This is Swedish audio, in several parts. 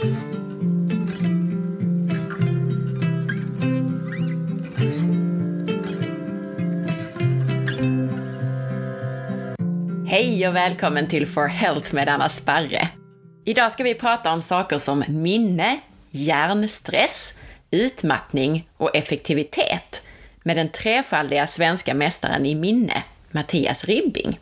Hej och välkommen till For Health med Anna Sparre. Idag ska vi prata om saker som minne, hjärnstress, utmattning och effektivitet med den trefaldiga svenska mästaren i minne, Mattias Ribbing.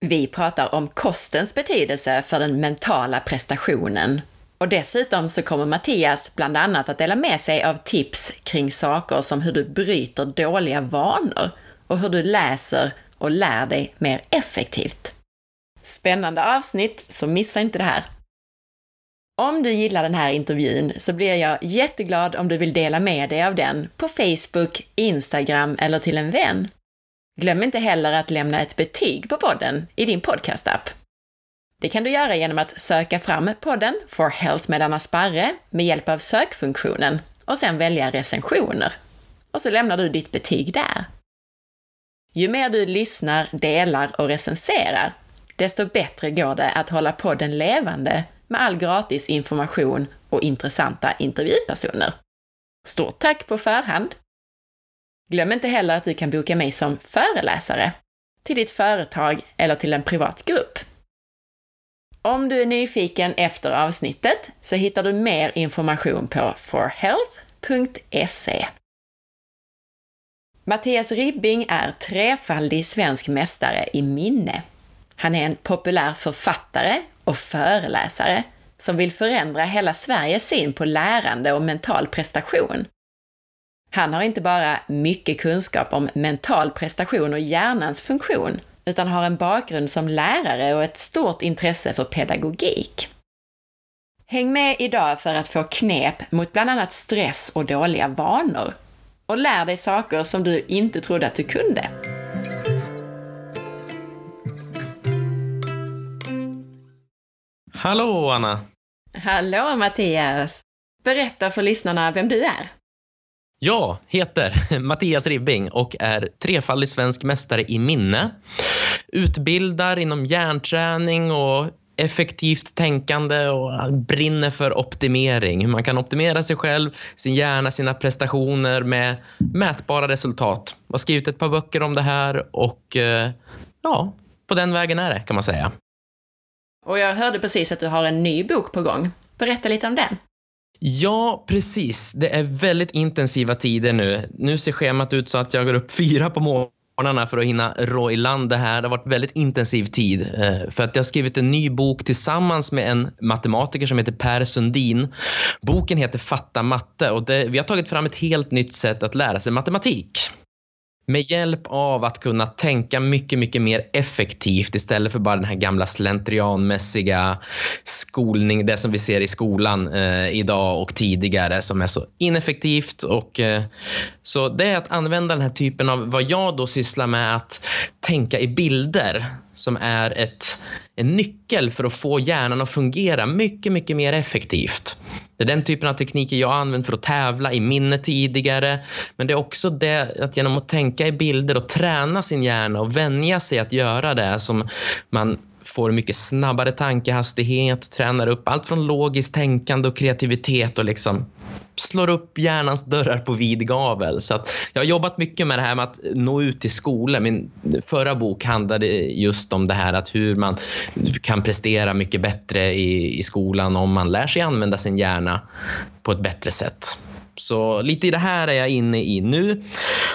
Vi pratar om kostens betydelse för den mentala prestationen och dessutom så kommer Mattias bland annat att dela med sig av tips kring saker som hur du bryter dåliga vanor och hur du läser och lär dig mer effektivt. Spännande avsnitt, så missa inte det här! Om du gillar den här intervjun så blir jag jätteglad om du vill dela med dig av den på Facebook, Instagram eller till en vän. Glöm inte heller att lämna ett betyg på podden i din podcastapp. Det kan du göra genom att söka fram podden For Health med Anna Sparre med hjälp av sökfunktionen och sen välja recensioner. Och så lämnar du ditt betyg där. Ju mer du lyssnar, delar och recenserar, desto bättre går det att hålla podden levande med all gratis information och intressanta intervjupersoner. Stort tack på förhand! Glöm inte heller att du kan boka mig som föreläsare till ditt företag eller till en privat grupp. Om du är nyfiken efter avsnittet så hittar du mer information på forhealth.se. Mattias Ribbing är trefaldig svensk mästare i minne. Han är en populär författare och föreläsare som vill förändra hela Sveriges syn på lärande och mental prestation. Han har inte bara mycket kunskap om mental prestation och hjärnans funktion, utan har en bakgrund som lärare och ett stort intresse för pedagogik. Häng med idag för att få knep mot bland annat stress och dåliga vanor och lär dig saker som du inte trodde att du kunde. Hallå Anna! Hallå Mattias! Berätta för lyssnarna vem du är. Jag heter Mattias Ribbing och är trefaldig svensk mästare i minne. Utbildar inom hjärnträning och effektivt tänkande och brinner för optimering. Hur man kan optimera sig själv, sin hjärna, sina prestationer med mätbara resultat. Jag har skrivit ett par böcker om det här och eh, ja, på den vägen är det kan man säga. Och jag hörde precis att du har en ny bok på gång. Berätta lite om den. Ja, precis. Det är väldigt intensiva tider nu. Nu ser schemat ut så att jag går upp fyra på morgnarna för att hinna rå i land det här. Det har varit väldigt intensiv tid. Eh, för att jag har skrivit en ny bok tillsammans med en matematiker som heter Per Sundin. Boken heter Fatta matte och det, vi har tagit fram ett helt nytt sätt att lära sig matematik med hjälp av att kunna tänka mycket, mycket mer effektivt istället för bara den här gamla slentrianmässiga skolning, det som vi ser i skolan eh, idag och tidigare som är så ineffektivt. Och, eh, så det är att använda den här typen av vad jag då sysslar med att tänka i bilder som är ett, en nyckel för att få hjärnan att fungera mycket, mycket mer effektivt. Det är den typen av tekniker jag har använt för att tävla i minne tidigare. Men det är också det att genom att tänka i bilder och träna sin hjärna och vänja sig att göra det som man får mycket snabbare tankehastighet, tränar upp allt från logiskt tänkande och kreativitet och liksom slår upp hjärnans dörrar på vid gavel. Så att jag har jobbat mycket med det här med att nå ut till skolor. Min förra bok handlade just om det här att hur man kan prestera mycket bättre i, i skolan om man lär sig använda sin hjärna på ett bättre sätt. Så lite i det här är jag inne i nu.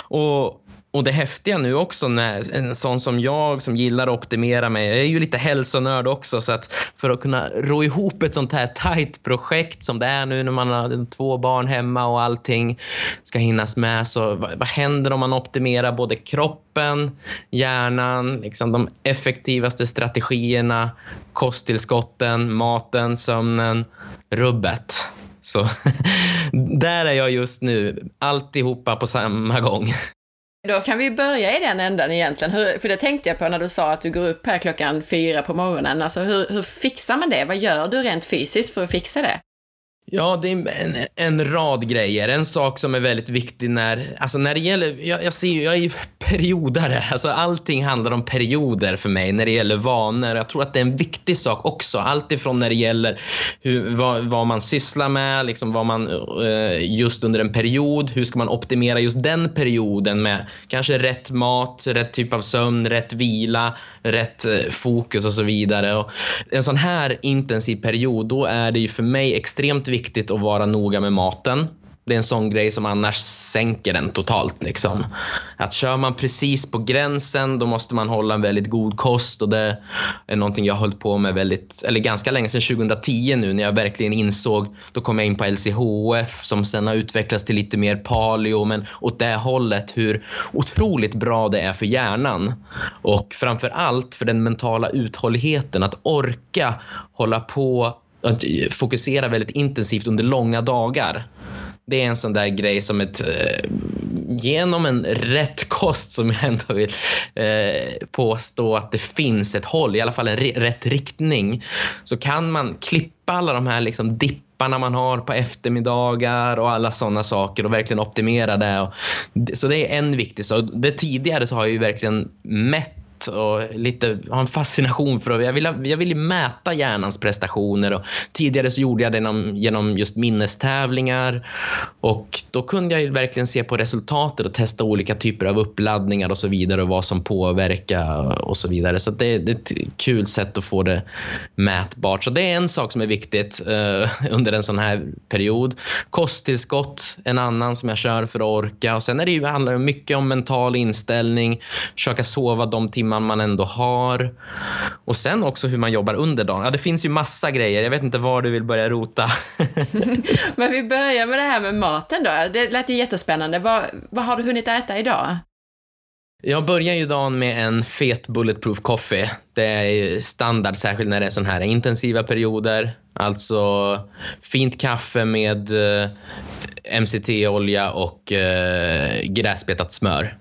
Och och det häftiga nu också, när en sån som jag som gillar att optimera mig, jag är ju lite hälsonörd också, så att för att kunna ro ihop ett sånt här tight projekt som det är nu när man har två barn hemma och allting ska hinnas med, så vad, vad händer om man optimerar både kroppen, hjärnan, liksom de effektivaste strategierna, kosttillskotten, maten, sömnen, rubbet. Så där är jag just nu, alltihopa på samma gång. Då kan vi börja i den änden egentligen. Hur, för det tänkte jag på när du sa att du går upp här klockan fyra på morgonen. Alltså hur, hur fixar man det? Vad gör du rent fysiskt för att fixa det? Ja, det är en, en, rad grejer. En sak som är väldigt viktig när, alltså när det gäller, jag, jag ser jag är periodare. Alltså allting handlar om perioder för mig när det gäller vanor. Jag tror att det är en viktig sak också. Allt ifrån när det gäller hur, vad, vad man sysslar med, liksom vad man eh, just under en period, hur ska man optimera just den perioden med kanske rätt mat, rätt typ av sömn, rätt vila, rätt eh, fokus och så vidare. Och en sån här intensiv period, då är det ju för mig extremt viktigt viktigt att vara noga med maten. Det är en sån grej som annars sänker den totalt. Liksom. Att kör man precis på gränsen, då måste man hålla en väldigt god kost och det är någonting jag har hållit på med väldigt, eller ganska länge sedan 2010 nu när jag verkligen insåg, då kom jag in på LCHF som sen har utvecklats till lite mer paleo, men åt det hållet hur otroligt bra det är för hjärnan och framför allt för den mentala uthålligheten, att orka hålla på att fokusera väldigt intensivt under långa dagar. Det är en sån där grej som ett, eh, genom en rätt kost som jag ändå vill eh, påstå att det finns ett håll, i alla fall en rätt riktning, så kan man klippa alla de här liksom dipparna man har på eftermiddagar och alla sådana saker och verkligen optimera det. Så det är en viktig sak. Det tidigare så har jag ju verkligen mätt och lite, har en fascination för att jag vill, jag vill mäta hjärnans prestationer. Och tidigare så gjorde jag det genom, genom just minnestävlingar och då kunde jag verkligen se på resultatet och testa olika typer av uppladdningar och så vidare och vad som påverkar och så vidare. Så det, det är ett kul sätt att få det mätbart. Så det är en sak som är viktigt uh, under en sån här period. Kosttillskott, en annan som jag kör för att orka. Och sen är det ju, handlar det mycket om mental inställning, försöka sova de timmar timman man ändå har. Och sen också hur man jobbar under dagen. Ja, det finns ju massa grejer. Jag vet inte var du vill börja rota. Men vi börjar med det här med maten då. Det lät ju jättespännande. Vad, vad har du hunnit äta idag? Jag börjar ju dagen med en fet bulletproof coffee. Det är standard, särskilt när det är sån här intensiva perioder. Alltså fint kaffe med eh, MCT-olja och eh, gräsbetat smör.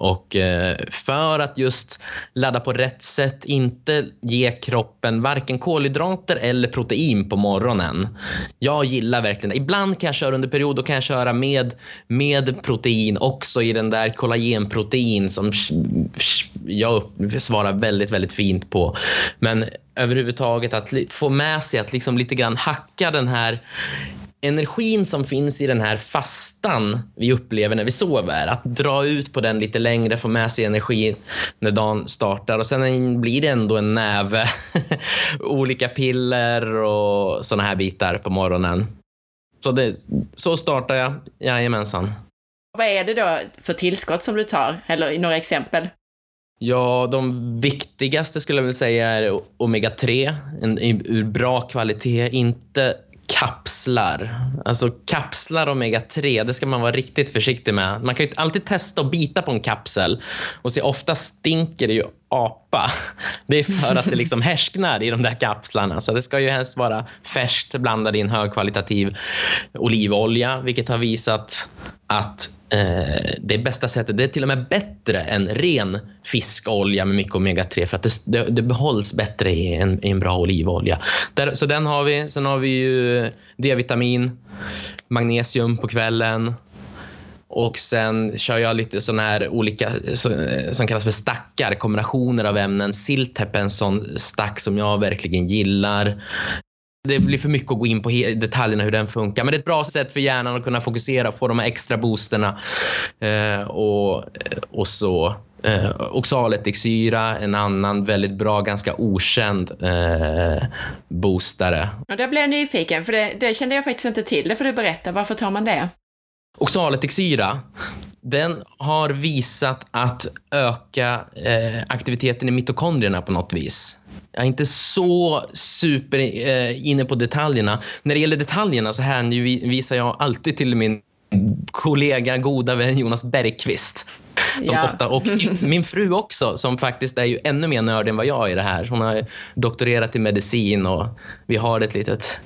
Och eh, för att just ladda på rätt sätt, inte ge kroppen varken kolhydrater eller protein på morgonen. Jag gillar verkligen det. Ibland kan jag köra under period, då kan jag köra med, med protein också i den där kollagenprotein som jag svarar väldigt, väldigt fint på. Men överhuvudtaget att få med sig att liksom lite grann hacka den här energin som finns i den här fastan vi upplever när vi sover, att dra ut på den lite längre, få med sig energi när dagen startar och sen blir det ändå en näve olika piller och såna här bitar på morgonen. Så, det, så startar jag, jajamensan. Vad är det då för tillskott som du tar? Eller några exempel? Ja, de viktigaste skulle jag vilja säga är omega-3, en, ur bra kvalitet. Inte kapslar. Alltså kapslar omega-3, det ska man vara riktigt försiktig med. Man kan ju alltid testa att bita på en kapsel och se ofta stinker det ju apa. Det är för att det liksom härsknar i de där kapslarna. Så det ska ju helst vara färskt blandat i en högkvalitativ olivolja, vilket har visat att eh, det bästa sättet, det är till och med bättre än ren fiskolja med mycket omega-3 för att det, det, det, behålls bättre i en, i en bra olivolja. Där, så den har vi. Sen har vi ju D-vitamin, magnesium på kvällen, och sen kör jag lite såna här olika som kallas för stackar, kombinationer av ämnen. Siltep är en sån stack som jag verkligen gillar. Det blir för mycket att gå in på detaljerna hur den funkar, men det är ett bra sätt för hjärnan att kunna fokusera och få de här extra boosterna. Eh, och, och så eh, oxalättiksyra, en annan väldigt bra, ganska okänd eh, boostare. Och där blev jag nyfiken, för det, det kände jag faktiskt inte till. Det får du berätta. Varför tar man det? Oxalättiksyra, den har visat att öka eh, aktiviteten i mitokondrierna på något vis. Jag är inte så super eh, inne på detaljerna. När det gäller detaljerna så hänvisar jag alltid till min kollega, goda vän Jonas Bergqvist. Som ja. ofta, och min fru också, som faktiskt är ju ännu mer nörd än vad jag är i det här. Hon har doktorerat i medicin och vi har ett litet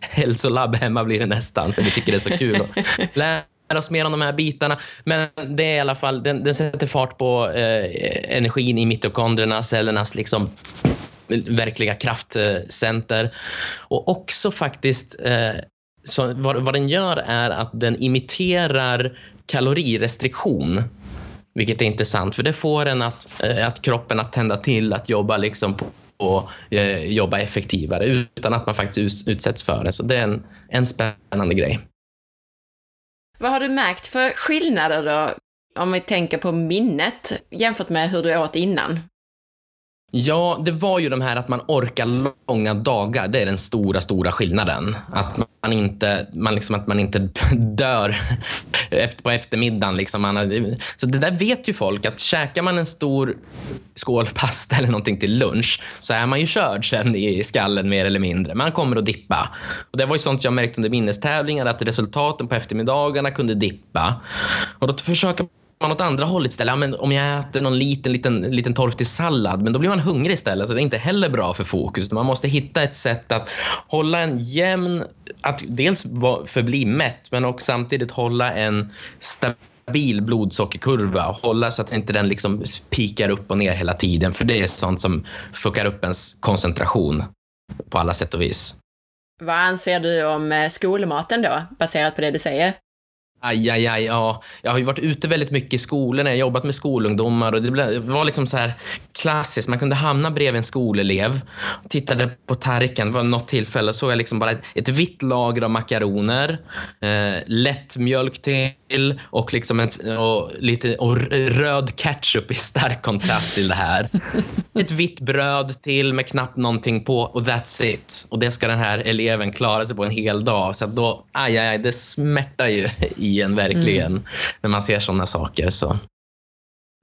hälsolabb hemma blir det nästan, för vi tycker det är så kul att lära oss mer om de här bitarna. Men det är i alla fall, den, den sätter fart på eh, energin i mitokondrierna, cellernas liksom verkliga kraftcenter. Och också faktiskt, eh, så vad, vad den gör är att den imiterar kalorirestriktion. Vilket är intressant, för det får en att, eh, att kroppen att tända till, att jobba liksom på och eh, jobba effektivare utan att man faktiskt utsätts för det. Så det är en, en spännande grej. Vad har du märkt för skillnader då, om vi tänker på minnet, jämfört med hur du åt innan? Ja, det var ju de här att man orkar långa dagar. Det är den stora, stora skillnaden. Att man inte, man liksom, att man inte dör efter, på eftermiddagen. Liksom. Man, så det där vet ju folk, att käkar man en stor skål pasta eller någonting till lunch så är man ju körd sen i skallen mer eller mindre. Man kommer att dippa. Och det var ju sånt jag märkte under minnestävlingar, att resultaten på eftermiddagarna kunde dippa. Och då försöker man åt andra hållet istället. Ja, men om jag äter någon liten, liten, liten torftig sallad, men då blir man hungrig istället. Så det är inte heller bra för fokus. Man måste hitta ett sätt att hålla en jämn, att dels förbli mätt, men också samtidigt hålla en stabil blodsockerkurva och hålla så att inte den liksom pikar upp och ner hela tiden. För det är sånt som fuckar upp ens koncentration på alla sätt och vis. Vad anser du om eh, skolmaten då, baserat på det du säger? Aj, aj, aj, ja. Jag har ju varit ute väldigt mycket i skolorna, jag har jobbat med skolungdomar och det var liksom så här klassiskt. Man kunde hamna bredvid en skolelev, tittade på tallriken, det var något tillfälle såg jag liksom bara ett, ett vitt lager av makaroner, eh, lättmjölk till och, liksom ett, och, lite, och röd ketchup i stark kontrast till det här. Ett vitt bröd till med knappt någonting på och that's it. Och det ska den här eleven klara sig på en hel dag. Så då, aj, aj, det smärtar ju i en verkligen, mm. när man ser sådana saker. Så.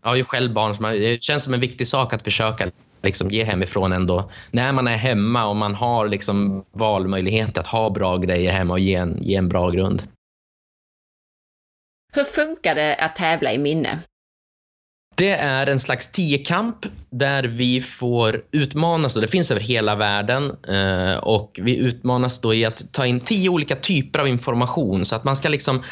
Jag har ju själv barn, så det känns som en viktig sak att försöka liksom ge hemifrån ändå. När man är hemma och man har liksom valmöjlighet att ha bra grejer hemma och ge en, ge en bra grund. Hur funkar det att tävla i minne? Det är en slags tiokamp där vi får utmanas, och det finns över hela världen, eh, och vi utmanas då i att ta in tio olika typer av information så att man ska liksom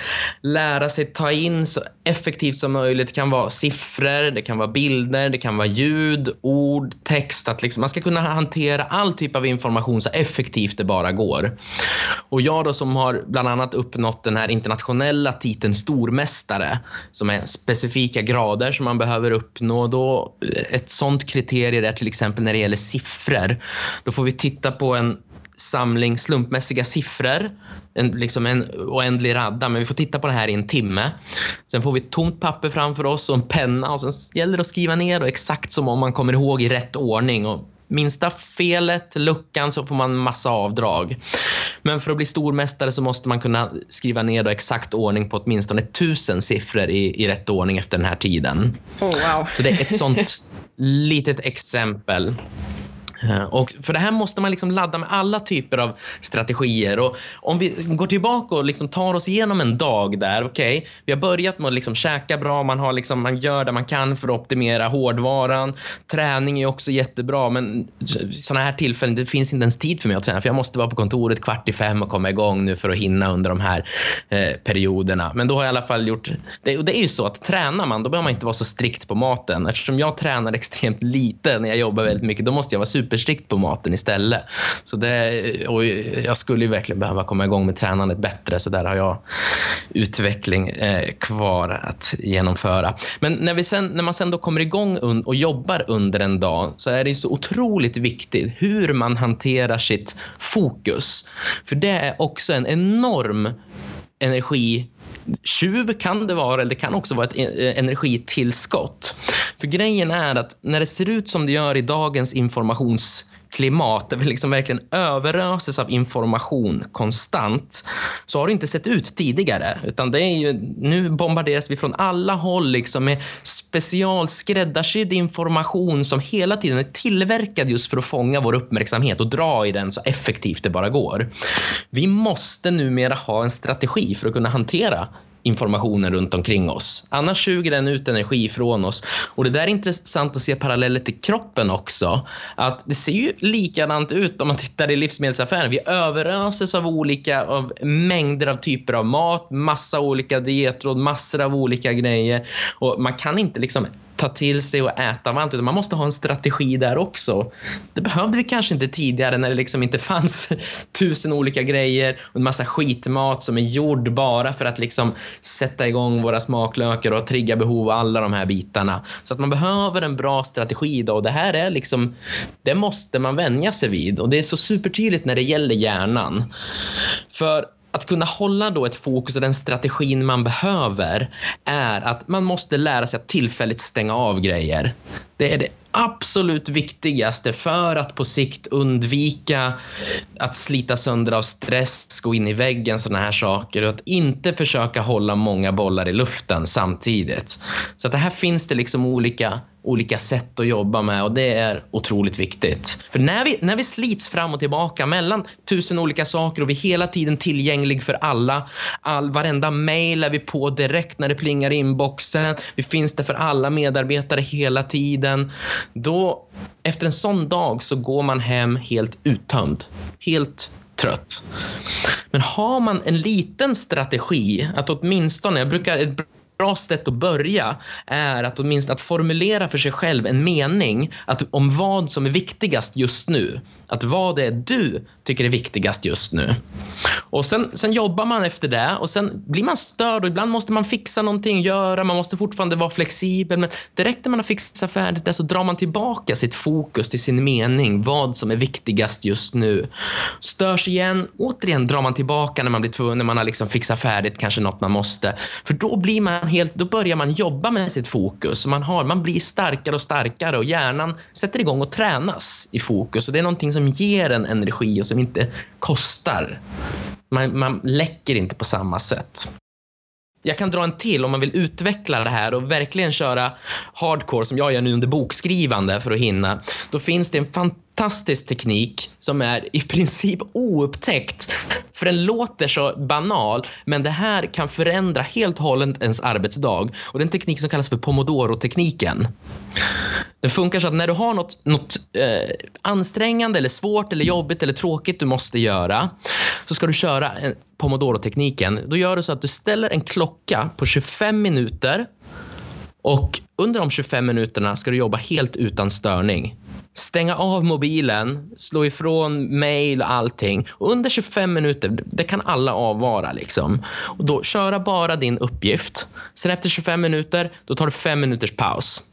lära sig ta in så effektivt som möjligt. Det kan vara siffror, det kan vara bilder, det kan vara ljud, ord, text. Att liksom man ska kunna hantera all typ av information så effektivt det bara går. Och jag då som har bland annat uppnått den här internationella titeln stormästare, som är specifika grader som man behöver uppnå. Då ett sånt kriterier är till exempel när det gäller siffror. Då får vi titta på en samling slumpmässiga siffror, en, liksom en oändlig radda, men vi får titta på det här i en timme. Sen får vi ett tomt papper framför oss och en penna och sen gäller det att skriva ner och exakt som om man kommer ihåg i rätt ordning. Och minsta felet, luckan, så får man massa avdrag. Men för att bli stormästare så måste man kunna skriva ner då exakt ordning på åtminstone tusen siffror i, i rätt ordning efter den här tiden. Oh, wow. Så det är ett sånt litet exempel. Eh, och för det här måste man liksom ladda med alla typer av strategier. Och om vi går tillbaka och liksom tar oss igenom en dag där, okej, okay, vi har börjat med att liksom käka bra, man, har liksom, man gör det man kan för att optimera hårdvaran. Träning är också jättebra, men sådana här tillfällen, det finns inte ens tid för mig att träna, för jag måste vara på kontoret kvart i fem och komma igång nu för att hinna under de här eh, perioderna. Men då har jag i alla fall gjort, det, och det är ju så att tränar man, då behöver man inte vara så strikt på maten. Eftersom jag tränar extremt lite när jag jobbar väldigt mycket, då måste jag vara super superstrikt på maten istället. Så det, och jag skulle ju verkligen behöva komma igång med tränandet bättre, så där har jag utveckling eh, kvar att genomföra. Men när, vi sen, när man sen då kommer igång och jobbar under en dag så är det så otroligt viktigt hur man hanterar sitt fokus. För det är också en enorm energi tjuv kan det vara, eller det kan också vara ett eh, energitillskott. För grejen är att när det ser ut som det gör i dagens informations klimat där vi liksom verkligen överöses av information konstant så har det inte sett ut tidigare. Utan det är ju, nu bombarderas vi från alla håll liksom med specialskräddarsydd information som hela tiden är tillverkad just för att fånga vår uppmärksamhet och dra i den så effektivt det bara går. Vi måste numera ha en strategi för att kunna hantera informationen runt omkring oss. Annars suger den ut energi från oss. Och Det där är intressant att se paralleller till kroppen också. Att Det ser ju likadant ut om man tittar i livsmedelsaffären. Vi överöses av olika av mängder av typer av mat, massa olika dietråd, massor av olika grejer. Och Man kan inte liksom ta till sig och äta varmt, utan man måste ha en strategi där också. Det behövde vi kanske inte tidigare när det liksom inte fanns tusen olika grejer och en massa skitmat som är gjord bara för att liksom sätta igång våra smaklökar och trigga behov och alla de här bitarna. Så att man behöver en bra strategi då och det här är liksom, det måste man vänja sig vid och det är så supertydligt när det gäller hjärnan. För att kunna hålla då ett fokus och den strategin man behöver är att man måste lära sig att tillfälligt stänga av grejer. Det är det absolut viktigaste för att på sikt undvika att slita sönder av stress, gå in i väggen, sådana här saker och att inte försöka hålla många bollar i luften samtidigt. Så att det här finns det liksom olika olika sätt att jobba med och det är otroligt viktigt. För när vi, när vi slits fram och tillbaka mellan tusen olika saker och vi är hela tiden tillgänglig för alla, all, varenda mail är vi på direkt när det plingar i inboxen, vi finns där för alla medarbetare hela tiden, då efter en sån dag så går man hem helt uttömd, helt trött. Men har man en liten strategi, att åtminstone, jag brukar, bra sätt att börja är att åtminstone att formulera för sig själv en mening att, om vad som är viktigast just nu. Att vad det är du tycker är viktigast just nu. Och sen, sen jobbar man efter det och sen blir man störd och ibland måste man fixa någonting, göra, man måste fortfarande vara flexibel. Men direkt när man har fixat färdigt det så drar man tillbaka sitt fokus till sin mening, vad som är viktigast just nu. Störs igen, återigen drar man tillbaka när man blir tvungen, när man har liksom fixat färdigt kanske något man måste. För då blir man helt, då börjar man jobba med sitt fokus. Man, har, man blir starkare och starkare och hjärnan sätter igång och tränas i fokus. Och det är någonting som ger en energi och som inte kostar. Man, man läcker inte på samma sätt. Jag kan dra en till om man vill utveckla det här och verkligen köra hardcore som jag gör nu under bokskrivande för att hinna. Då finns det en fantastisk fantastisk teknik som är i princip oupptäckt. För den låter så banal, men det här kan förändra helt och hållet ens arbetsdag. Och det är en teknik som kallas för pomodoro-tekniken. Den funkar så att när du har något, något eh, ansträngande, eller svårt, eller jobbigt eller tråkigt du måste göra, så ska du köra pomodoro-tekniken. Då gör du så att du ställer en klocka på 25 minuter och under de 25 minuterna ska du jobba helt utan störning. Stänga av mobilen, slå ifrån mail och allting. Och under 25 minuter, det kan alla avvara. Liksom. Och då köra bara din uppgift. Sen efter 25 minuter, då tar du fem minuters paus.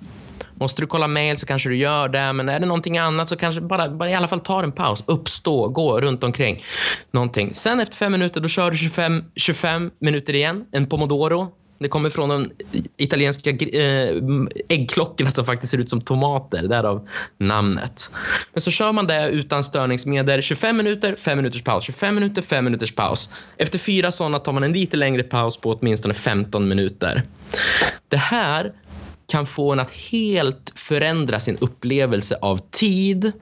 Måste du kolla mail så kanske du gör det, men är det någonting annat så kanske bara, bara i alla fall ta en paus. Uppstå, gå runt omkring. Någonting. Sen efter fem minuter, då kör du 25, 25 minuter igen. En pomodoro. Det kommer från de italienska eh, äggklockorna som faktiskt ser ut som tomater, därav namnet. Men så kör man det utan störningsmedel. 25 minuter, 5 minuters paus. 25 minuter, 5 minuters paus. Efter fyra sådana tar man en lite längre paus på åtminstone 15 minuter. Det här kan få en att helt förändra sin upplevelse av tid,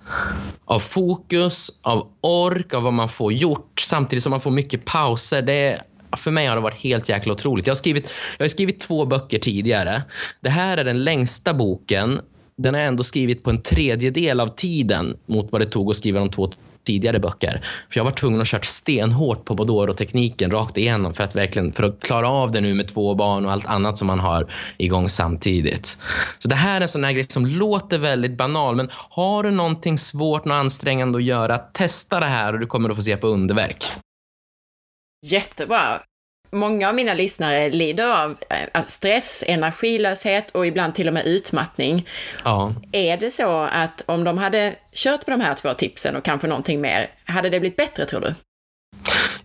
av fokus, av ork, av vad man får gjort samtidigt som man får mycket pauser. Det är, för mig har det varit helt jäkla otroligt. Jag har, skrivit, jag har skrivit två böcker tidigare. Det här är den längsta boken. Den har jag ändå skrivit på en tredjedel av tiden mot vad det tog att skriva de två tidigare böcker. För jag var tvungen att köra stenhårt på Bodoro-tekniken rakt igenom för att verkligen för att klara av det nu med två barn och allt annat som man har igång samtidigt. Så det här är en sån här grej som låter väldigt banal, men har du någonting svårt och ansträngande att göra, testa det här och du kommer att få se på underverk. Jättebra många av mina lyssnare lider av eh, stress, energilöshet och ibland till och med utmattning. Ja. Är det så att om de hade kört på de här två tipsen och kanske någonting mer, hade det blivit bättre tror du?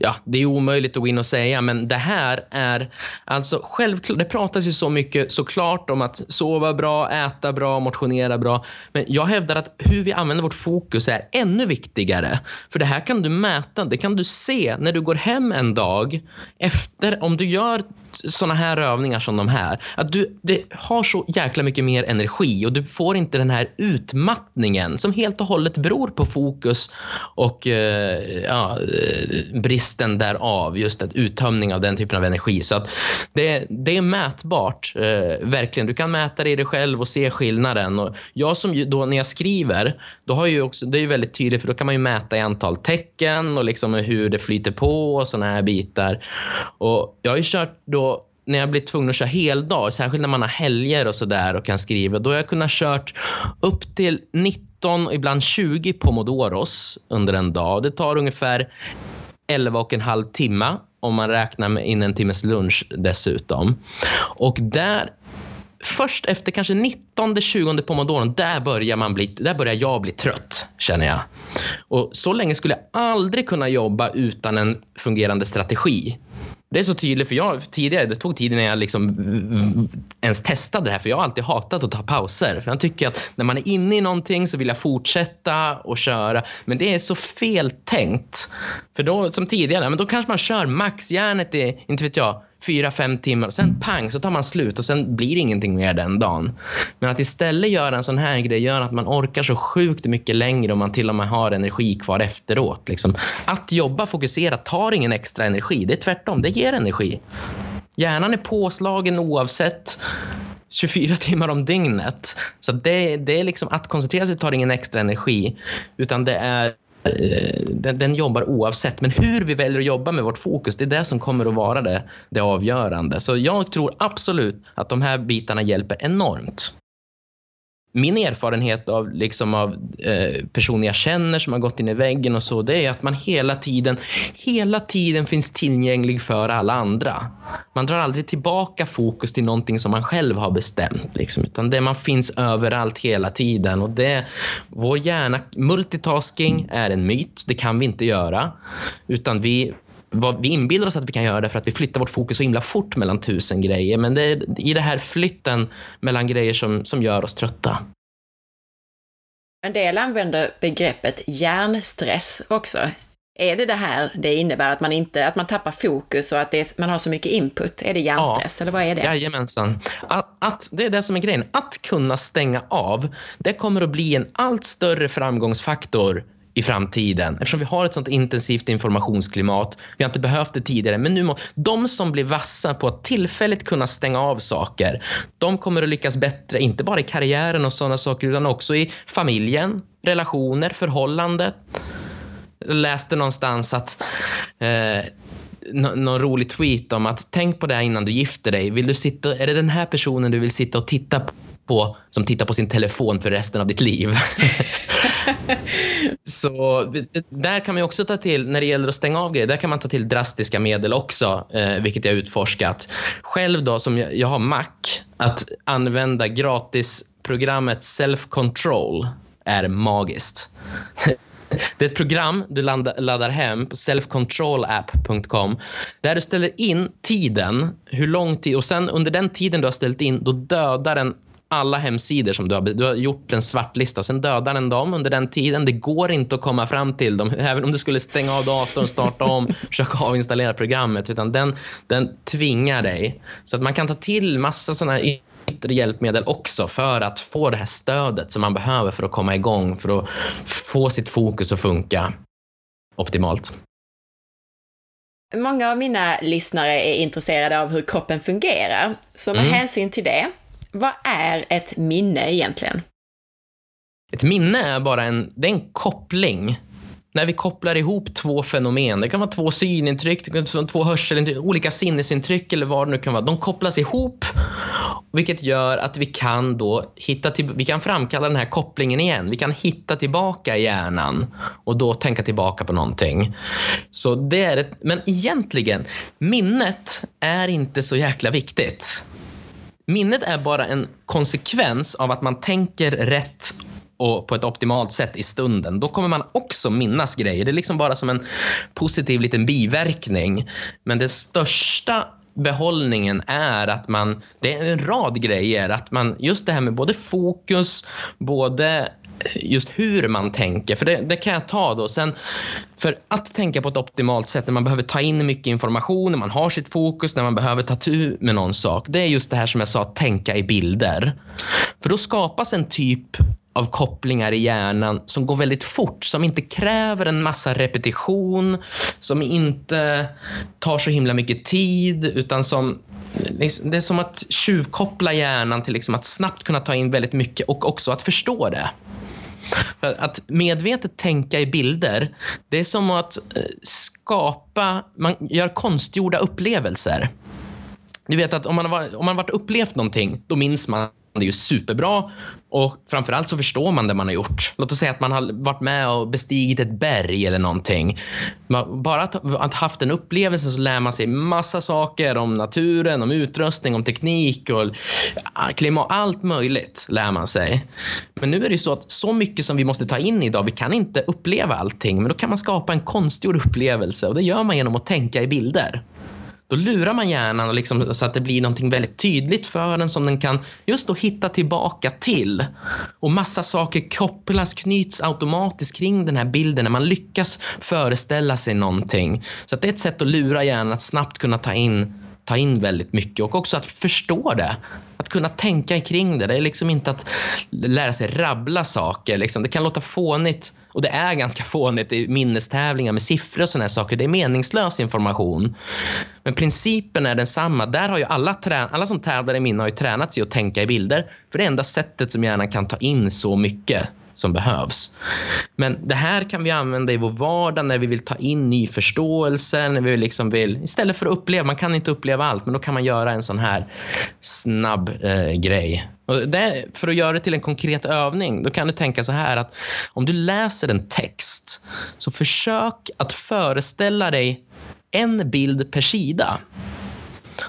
Ja, det är omöjligt att gå in och säga, men det här är alltså självklart. Det pratas ju så mycket såklart om att sova bra, äta bra, motionera bra. Men jag hävdar att hur vi använder vårt fokus är ännu viktigare. För det här kan du mäta. Det kan du se när du går hem en dag efter om du gör såna här övningar som de här. Att du det har så jäkla mycket mer energi och du får inte den här utmattningen som helt och hållet beror på fokus och eh, ja, eh, bristen därav. Just att uttömning av den typen av energi. Så att det, det är mätbart, eh, verkligen. Du kan mäta det i dig själv och se skillnaden. Och jag som då när jag skriver, då har ju också, det är väldigt tydligt för då kan man ju mäta i antal tecken och liksom hur det flyter på och såna här bitar. Och jag har ju kört då när jag blir tvungen att köra heldag, särskilt när man har helger och sådär och kan skriva, då har jag kunnat kört upp till 19 och ibland 20 pomodoros under en dag. Det tar ungefär 11 och en halv timme om man räknar med in en timmes lunch dessutom. Och där Först efter kanske 19-20 pomodoron, där börjar, man bli, där börjar jag bli trött, känner jag. Och Så länge skulle jag aldrig kunna jobba utan en fungerande strategi. Det är så tydligt, för jag tidigare, det tog tid innan jag liksom ens testade det här, för jag har alltid hatat att ta pauser. För jag tycker att när man är inne i någonting så vill jag fortsätta och köra. Men det är så fel tänkt. För då, som tidigare, men då kanske man kör maxjärnet i, inte vet jag, fyra, fem timmar och sen pang så tar man slut och sen blir det ingenting mer den dagen. Men att istället göra en sån här grej gör att man orkar så sjukt mycket längre och man till och med har energi kvar efteråt. Liksom. Att jobba fokuserat tar ingen extra energi. Det är tvärtom, det ger energi. Hjärnan är påslagen oavsett 24 timmar om dygnet. Så det, det är liksom att koncentrera sig tar ingen extra energi, utan det är Eh, den, den, jobbar oavsett. Men hur vi väljer att jobba med vårt fokus, det är det som kommer att vara det, det avgörande. Så jag tror absolut att de här bitarna hjälper enormt min erfarenhet av, liksom av eh, personer jag känner som har gått in i väggen och så, det är att man hela tiden, hela tiden finns tillgänglig för alla andra. Man drar aldrig tillbaka fokus till någonting som man själv har bestämt, liksom, utan det man finns överallt hela tiden. Och det, vår hjärna, multitasking är en myt, det kan vi inte göra, utan vi vi inbillar oss att vi kan göra det för att vi flyttar vårt fokus så himla fort mellan tusen grejer. Men det är i det här flytten mellan grejer som, som gör oss trötta. En del använder begreppet hjärnstress också. Är det det här det innebär, att man, inte, att man tappar fokus och att är, man har så mycket input? Är det hjärnstress, ja, eller vad är det? Jajamensan. Att, att, det är det som är grejen. Att kunna stänga av, det kommer att bli en allt större framgångsfaktor i framtiden. Eftersom vi har ett sånt intensivt informationsklimat. Vi har inte behövt det tidigare, men nu må, de som blir vassa på att tillfälligt kunna stänga av saker, de kommer att lyckas bättre, inte bara i karriären och sådana saker, utan också i familjen, relationer, förhållande. Jag läste någonstans att eh, någon rolig tweet om att tänk på det här innan du gifter dig. Vill du sitta, är det den här personen du vill sitta och titta på som tittar på sin telefon för resten av ditt liv? så där kan man också ta till, när det gäller att stänga av grejer, där kan man ta till drastiska medel också, eh, vilket jag har utforskat. Själv då, som jag, jag har Mac, att använda gratisprogrammet Self Control är magiskt. Det är ett program du laddar hem på selfcontrolapp.com där du ställer in tiden, hur lång tid och sen under den tiden du har ställt in, då dödar den alla hemsidor som du har, du har gjort en svartlista. Sen dödar den dem under den tiden. Det går inte att komma fram till dem. Även om du skulle stänga av datorn, starta om, försöka avinstallera programmet. Utan den, den tvingar dig. Så att man kan ta till massa sådana yttre hjälpmedel också för att få det här stödet som man behöver för att komma igång, för att få sitt fokus att funka optimalt. Många av mina lyssnare är intresserade av hur kroppen fungerar. Så med mm. hänsyn till det vad är ett minne egentligen? Ett minne är bara en, det är en koppling. När vi kopplar ihop två fenomen, det kan vara två synintryck, det kan vara två hörselintryck, olika sinnesintryck eller vad det nu kan vara. De kopplas ihop, vilket gör att vi kan då hitta till, vi kan framkalla den här kopplingen igen. Vi kan hitta tillbaka i hjärnan och då tänka tillbaka på någonting. Så det är ett, men egentligen, minnet är inte så jäkla viktigt. Minnet är bara en konsekvens av att man tänker rätt och på ett optimalt sätt i stunden. Då kommer man också minnas grejer. Det är liksom bara som en positiv liten biverkning. Men den största behållningen är att man, det är en rad grejer, att man, just det här med både fokus, både just hur man tänker. För det, det, kan jag ta då. Sen, för att tänka på ett optimalt sätt när man behöver ta in mycket information, när man har sitt fokus, när man behöver ta tur med någon sak. Det är just det här som jag sa, att tänka i bilder. För då skapas en typ av kopplingar i hjärnan som går väldigt fort, som inte kräver en massa repetition, som inte tar så himla mycket tid, utan som liksom, det är som att tjuvkoppla hjärnan till liksom att snabbt kunna ta in väldigt mycket och också att förstå det. Att medvetet tänka i bilder, det är som att eh, skapa, man gör konstgjorda upplevelser. du vet att om man, har, om man har varit upplevt någonting, då minns man är ju superbra och framförallt så förstår man det man har gjort. Låt oss säga att man har varit med och bestigit ett berg eller någonting. Bara att, ha haft en upplevelse så lär man sig massa saker om naturen, om utrustning, om teknik och klimat. Allt möjligt lär man sig. Men nu är det så att så mycket som vi måste ta in idag, vi kan inte uppleva allting, men då kan man skapa en konstgjord upplevelse och det gör man genom att tänka i bilder då lurar man hjärnan och liksom, så att det blir något väldigt tydligt för den som den kan just då hitta tillbaka till. Och massa saker kopplas, knyts automatiskt kring den här bilden när man lyckas föreställa sig någonting. Så det är ett sätt att lura hjärnan att snabbt kunna ta in ta in väldigt mycket och också att förstå det. Att kunna tänka kring det. Det är liksom inte att lära sig rabbla saker. Liksom. Det kan låta fånigt och det är ganska fånigt i minnestävlingar med siffror och såna saker. Det är meningslös information. Men principen är densamma. Där har ju alla, trä- alla som tävlar i minne har ju tränat sig att tänka i bilder. För det är enda sättet som hjärnan kan ta in så mycket som behövs. Men det här kan vi använda i vår vardag när vi vill ta in ny förståelse, när vi liksom vill, istället för att uppleva, man kan inte uppleva allt, men då kan man göra en sån här snabb eh, grej. Det, för att göra det till en konkret övning, då kan du tänka så här att om du läser en text, så försök att föreställa dig en bild per sida.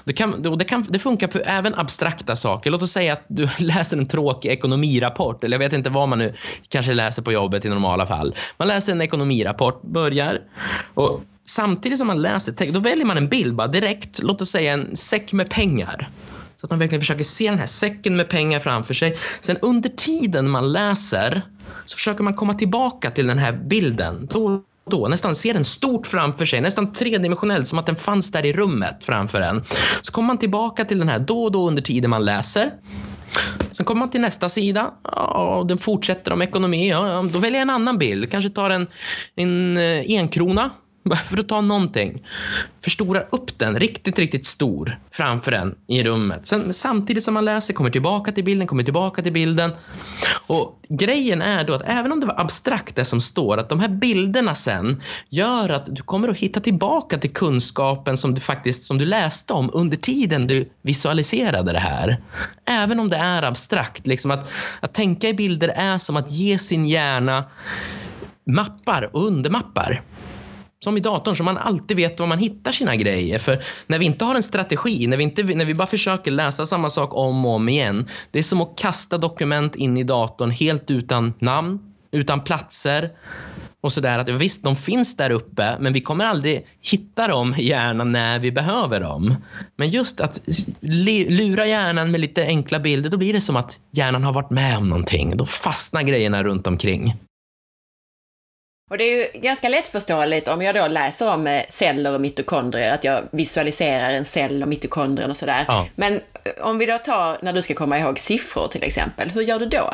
Det, kan, det, kan, det funkar på även abstrakta saker. Låt oss säga att du läser en tråkig ekonomirapport, eller jag vet inte vad man nu kanske läser på jobbet i normala fall. Man läser en ekonomirapport, börjar, och samtidigt som man läser text, då väljer man en bild bara direkt. Låt oss säga en säck med pengar. Så att man verkligen försöker se den här säcken med pengar framför sig. Sen under tiden man läser så försöker man komma tillbaka till den här bilden. Då då, nästan ser den stort framför sig, nästan tredimensionellt, som att den fanns där i rummet framför en. Så kommer man tillbaka till den här då och då under tiden man läser. Sen kommer man till nästa sida och den fortsätter om ekonomi. Ja, då väljer jag en annan bild. Kanske tar en, en eh, för att ta någonting. Förstorar upp den riktigt, riktigt stor framför en i rummet. Sen, samtidigt som man läser, kommer tillbaka till bilden, kommer tillbaka till bilden. Och Grejen är då att även om det var abstrakt det som står, att de här bilderna sen gör att du kommer att hitta tillbaka till kunskapen som du faktiskt som du läste om under tiden du visualiserade det här. Även om det är abstrakt. Liksom att, att tänka i bilder är som att ge sin hjärna mappar och undermappar som i datorn, så man alltid vet var man hittar sina grejer. För när vi inte har en strategi, när vi, inte, när vi bara försöker läsa samma sak om och om igen, det är som att kasta dokument in i datorn helt utan namn, utan platser och sådär. Att, visst, de finns där uppe, men vi kommer aldrig hitta dem i hjärnan när vi behöver dem. Men just att lura hjärnan med lite enkla bilder, då blir det som att hjärnan har varit med om någonting. Då fastnar grejerna runt omkring. Och det är ju ganska lättförståeligt om jag då läser om eh, celler och mitokondrier, att jag visualiserar en cell och mitokondrien och sådär. Ja. Men eh, om vi då tar, när du ska komma ihåg siffror till exempel, hur gör du då?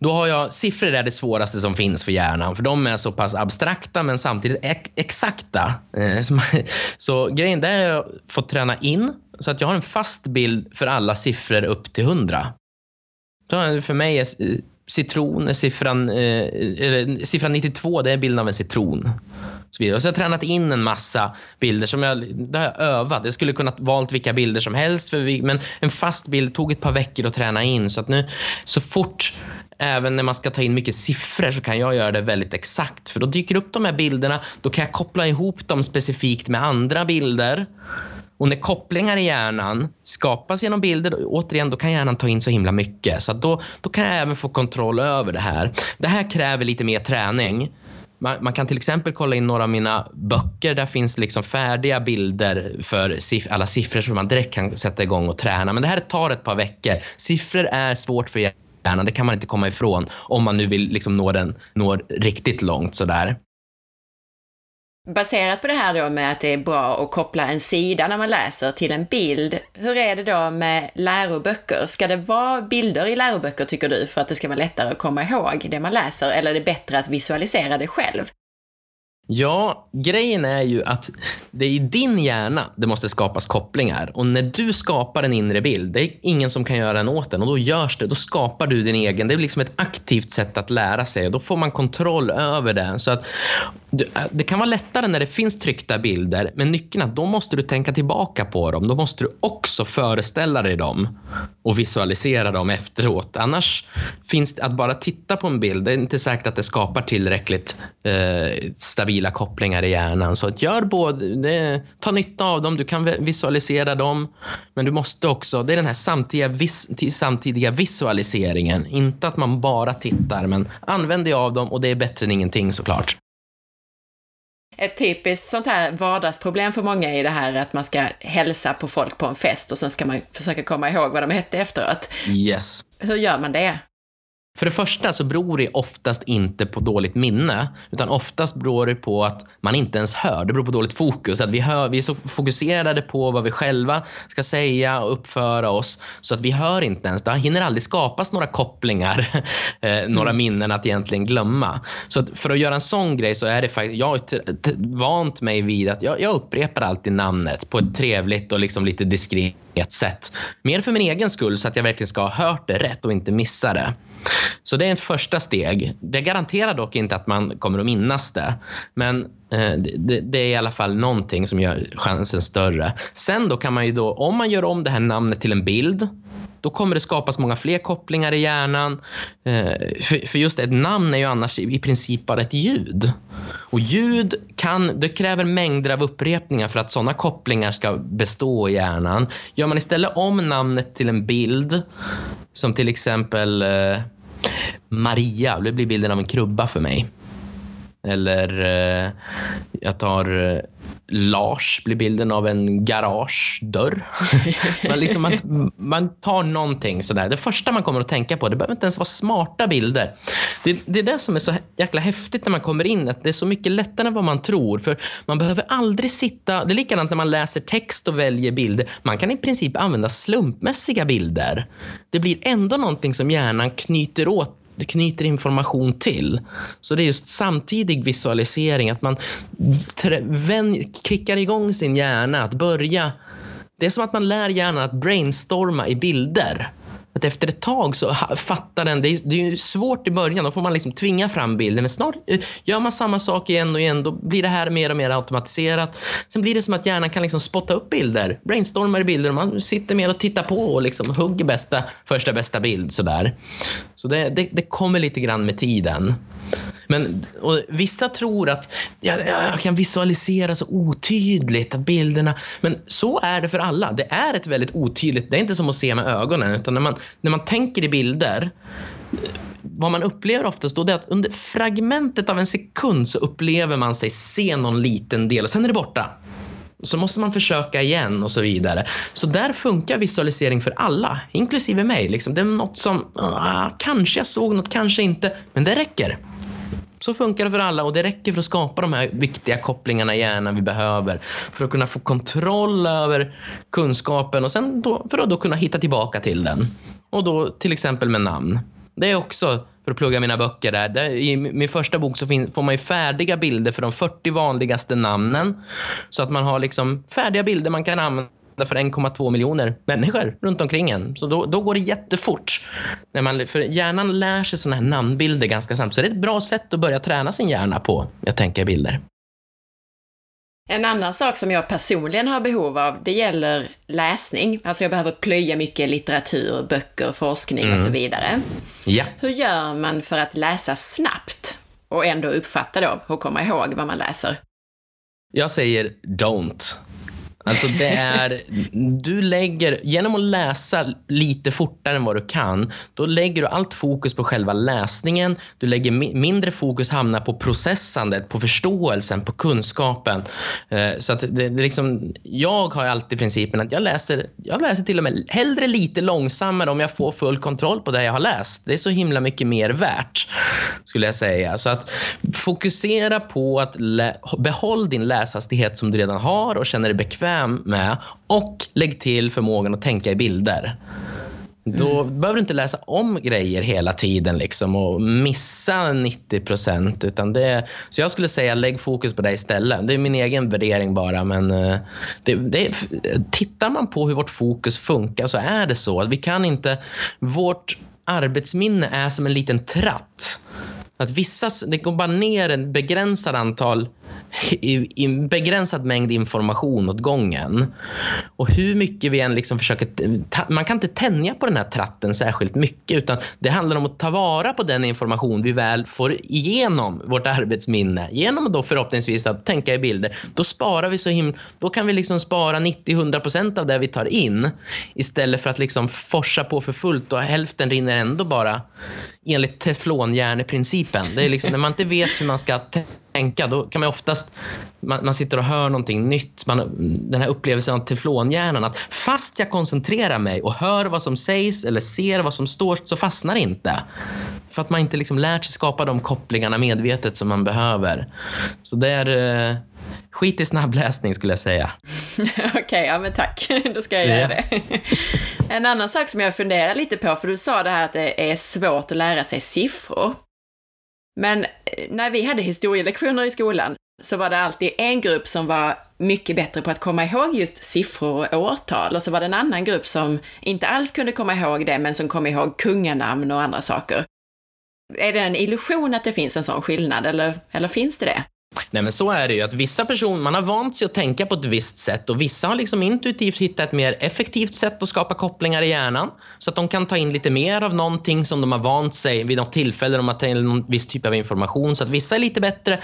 Då har jag, siffror är det svåraste som finns för hjärnan, för de är så pass abstrakta men samtidigt exakta. Eh, så grejen där är att få träna in så att jag har en fast bild för alla siffror upp till 100. För mig är citron är siffran, eh, eller, siffran 92, det är bilden av en citron. Så, vidare. så jag har tränat in en massa bilder som jag, det har jag övat. Jag skulle kunnat valt vilka bilder som helst, för vi, men en fast bild tog ett par veckor att träna in. Så att nu, så fort även när man ska ta in mycket siffror så kan jag göra det väldigt exakt. För då dyker upp de här bilderna, då kan jag koppla ihop dem specifikt med andra bilder. Och när kopplingar i hjärnan skapas genom bilder, återigen, då kan hjärnan ta in så himla mycket. Så då, då kan jag även få kontroll över det här. Det här kräver lite mer träning. Man, man, kan till exempel kolla in några av mina böcker. Där finns liksom färdiga bilder för siff alla siffror som man direkt kan sätta igång och träna. Men det här tar ett par veckor. Siffror är svårt för hjärnan. Det kan man inte komma ifrån om man nu vill liksom nå, den, nå riktigt långt. sådär. Baserat på det här då med att det är bra att koppla en sida när man läser till en bild, hur är det då med läroböcker? Ska det vara bilder i läroböcker tycker du för att det ska vara lättare att komma ihåg det man läser, eller är det bättre att visualisera det själv? Ja, grejen är ju att det är i din hjärna det måste skapas kopplingar. Och när du skapar en inre bild, det är ingen som kan göra den åt den. Och då görs det, då skapar du din egen. Det är liksom ett aktivt sätt att lära sig. Då får man kontroll över det. Så att du, äh, det kan vara lättare när det finns tryckta bilder, men nyckeln är att då måste du tänka tillbaka på dem. Då måste du också föreställa dig dem och visualisera dem efteråt. Annars finns det att bara titta på en bild, det är inte säkert att det skapar tillräckligt eh, stabila kopplingar i hjärnan. Så att gör både, det, ta nytta av dem, du kan visualisera dem, men du måste också, det är den här samtidiga, vis, samtidiga visualiseringen. Inte att man bara tittar, men använd dig av dem och det är bättre än ingenting såklart. Ett typiskt sånt här vardagsproblem för många är det här att man ska hälsa på folk på en fest och sen ska man försöka komma ihåg vad de hette efteråt. Yes. Hur gör man det? För det första så beror det oftast inte på dåligt minne, utan oftast beror det på att man inte ens hör. Det beror på dåligt fokus. Att vi, hör, vi är så fokuserade på vad vi själva ska säga och uppföra oss, så att vi hör inte ens. Det hinner aldrig skapas några kopplingar, eh, några mm. minnen att egentligen glömma. Så att för att göra en sån grej så är det faktiskt, jag har vant mig vid att jag, jag upprepar alltid namnet på ett trevligt och liksom lite diskret sätt. Mer för min egen skull, så att jag verkligen ska ha hört det rätt och inte missa det. Så det är ett första steg. Det garanterar dock inte att man kommer att minnas det. Men Eh, det, det, är i alla fall någonting som gör chansen större. Sen då kan man ju då, om man gör om det här namnet till en bild, då kommer det skapas många fler kopplingar i hjärnan. Eh, för just ett namn är ju annars i princip bara ett ljud. Och ljud kan, det kräver mängder av upprepningar för att sådana kopplingar ska bestå i hjärnan. Gör man istället om namnet till en bild, som till exempel eh, Maria, det blir bilden av en krubba för mig. Eller eh, jag tar eh, Lars, blir bilden av en garagedörr. man, liksom, man, man tar någonting sådär. Det första man kommer att tänka på, det behöver inte ens vara smarta bilder. Det, det är det som är så jäkla häftigt när man kommer in, att det är så mycket lättare än vad man tror. För man behöver aldrig sitta... Det är likadant när man läser text och väljer bilder. Man kan i princip använda slumpmässiga bilder. Det blir ändå någonting som hjärnan knyter åt du knyter information till. Så det är just samtidig visualisering, att man kickar igång sin hjärna att börja. Det är som att man lär hjärnan att brainstorma i bilder. Att efter ett tag så fattar den, det är, det är svårt i början, då får man liksom tvinga fram bilden. Men snart eh, gör man samma sak igen och igen, då blir det här mer och mer automatiserat. Sen blir det som att hjärnan kan liksom spotta upp bilder, brainstormar i bilder och man sitter mer och tittar på och liksom hugger bästa, första bästa bild sådär. Så det, det, det kommer lite grann med tiden. Men vissa tror att ja, jag kan visualisera så otydligt, att bilderna... Men så är det för alla. Det är ett väldigt otydligt... Det är inte som att se med ögonen, utan när man, när man tänker i bilder vad man upplever oftast då är att under fragmentet av en sekund så upplever man sig se någon liten del och sen är det borta. Så måste man försöka igen och så vidare. Så där funkar visualisering för alla, inklusive mig. Liksom. Det är något som, uh, kanske jag såg något, kanske inte, men det räcker. Så funkar det för alla och det räcker för att skapa de här viktiga kopplingarna i hjärnan vi behöver för att kunna få kontroll över kunskapen och sen då, för att då kunna hitta tillbaka till den. Och då till exempel med namn. Det är också för att plugga mina böcker där. där I min första bok så får man färdiga bilder för de 40 vanligaste namnen. Så att man har liksom färdiga bilder man kan använda för 1,2 miljoner människor runt omkring en. Så då, då går det jättefort. När man, för hjärnan lär sig såna här namnbilder ganska snabbt. Så det är ett bra sätt att börja träna sin hjärna på, jag tänker bilder. En annan sak som jag personligen har behov av, det gäller läsning. Alltså jag behöver plöja mycket litteratur, böcker, forskning mm. och så mm. vidare. Ja. Hur gör man för att läsa snabbt och ändå uppfatta då och komma ihåg vad man läser? Jag säger don't. Alltså det är, du lägger, genom att läsa lite fortare än vad du kan, då lägger du allt fokus på själva läsningen. Du lägger mindre fokus hamnar på processandet, på förståelsen, på kunskapen. Eh, så att det, det liksom, jag har alltid principen att jag läser, jag läser till och med hellre lite långsammare om jag får full kontroll på det jag har läst. Det är så himla mycket mer värt, skulle jag säga. Så att fokusera på att behålla din läshastighet som du redan har och känner dig bekväm bekväm med och lägg till förmågan att tänka i bilder. Då mm. behöver du inte läsa om grejer hela tiden liksom och missa 90 procent. så jag skulle säga lägg fokus på det istället. Det är min egen värdering bara. Men eh, det, det, tittar man på hur vårt fokus funkar så är det så. Vi kan inte... Vårt arbetsminne är som en liten tratt. Att vissa, det går bara ner en begränsad antal i, i begränsad mängd information åt gången. Och hur mycket vi än liksom försöker... Ta, man kan inte tänja på den här tratten särskilt mycket, utan det handlar om att ta vara på den information vi väl får igenom vårt arbetsminne. Genom då förhoppningsvis att tänka i bilder. Då sparar vi så himla... Då kan vi liksom spara 90-100% av det vi tar in istället för att liksom forsa på för fullt och hälften rinner ändå bara enligt teflonhjärneprincipen. Det är liksom, när man inte vet hur man ska tänka, då kan man oftast... Man, man sitter och hör någonting nytt. Man, den här upplevelsen av teflonhjärnan. Att fast jag koncentrerar mig och hör vad som sägs eller ser vad som står så fastnar det inte. För att man inte liksom lärt sig skapa de kopplingarna medvetet som man behöver. Så det är... Eh, skit i snabbläsning skulle jag säga. Okej, okay, ja men tack. Då ska jag göra det. en annan sak som jag funderar lite på, för du sa det här att det är svårt att lära sig siffror. Men eh, när vi hade historielektioner i skolan så var det alltid en grupp som var mycket bättre på att komma ihåg just siffror och årtal och så var det en annan grupp som inte alls kunde komma ihåg det men som kom ihåg kunganamn och andra saker. Är det en illusion att det finns en sån skillnad eller, eller finns det det? Nej, men så är det ju. att Vissa personer man har vant sig att tänka på ett visst sätt och vissa har liksom intuitivt hittat ett mer effektivt sätt att skapa kopplingar i hjärnan så att de kan ta in lite mer av någonting som de har vant sig vid något tillfälle. De har tagit in någon viss typ av information. Så att vissa är lite bättre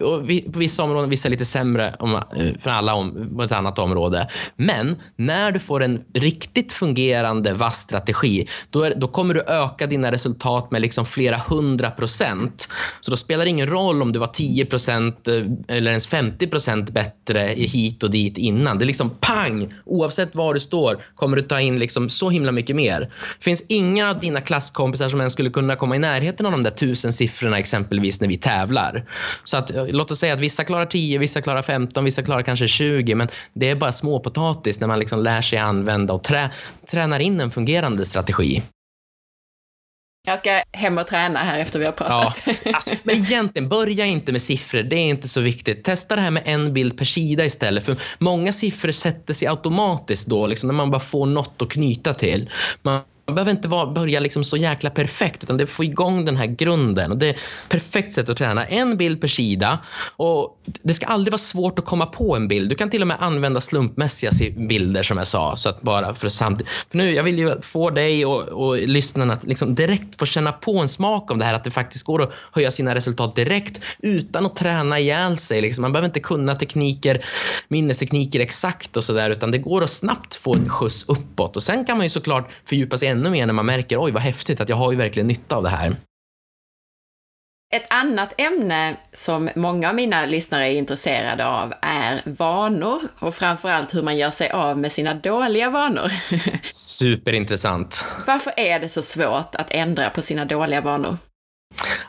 och på vissa områden vissa är lite sämre om, eh, för alla om, på ett annat område. Men när du får en riktigt fungerande vass strategi, då, är, då kommer du öka dina resultat med liksom flera hundra procent. Så då spelar det ingen roll om du var 10 procent Eh, eller ens 50 procent bättre hit och dit innan. Det är liksom pang! Oavsett var du står kommer du ta in liksom så himla mycket mer. Det finns inga av dina klasskompisar som ens skulle kunna komma i närheten av de där tusen siffrorna exempelvis när vi tävlar. Så att, eh, låt oss säga att vissa klarar 10, vissa klarar 15, vissa klarar kanske 20, men det är bara småpotatis när man liksom lär sig använda och trä, tränar in en fungerande strategi. Jag ska hem och träna här efter vi har pratat. Ja, alltså, men egentligen, börja inte med siffror. Det är inte så viktigt. Testa det här med en bild per sida istället. För många siffror sätter sig automatiskt då, liksom, när man bara får något att knyta till. Man man behöver inte vara, börja liksom så jäkla perfekt, utan det får igång den här grunden. Och det är ett perfekt sätt att träna. En bild per sida. Och det ska aldrig vara svårt att komma på en bild. Du kan till och med använda slumpmässiga bilder, som jag sa. Så att bara för, samt, för nu, jag vill ju få dig och, och lyssnarna att liksom direkt få känna på en smak av det här. Att det faktiskt går att höja sina resultat direkt utan att träna ihjäl sig. Liksom. Man behöver inte kunna tekniker, minnestekniker exakt och sådär, utan det går att snabbt få en skjuts uppåt. Och Sen kan man ju såklart fördjupa sig ännu mer när man märker oj vad häftigt att jag har ju verkligen nytta av det här. Ett annat ämne som många av mina lyssnare är intresserade av är vanor och framförallt hur man gör sig av med sina dåliga vanor. Superintressant. Varför är det så svårt att ändra på sina dåliga vanor?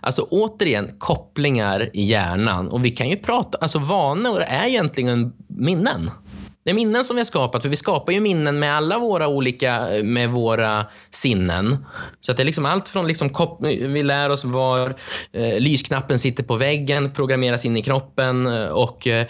Alltså återigen, kopplingar i hjärnan. Och vi kan ju prata, alltså vanor är egentligen minnen. Det är minnen som vi har skapat, för vi skapar ju minnen med alla våra olika, med våra sinnen. Så att det är liksom allt från, liksom, vi lär oss var eh, lysknappen sitter på väggen, programmeras in i kroppen eh, och eh,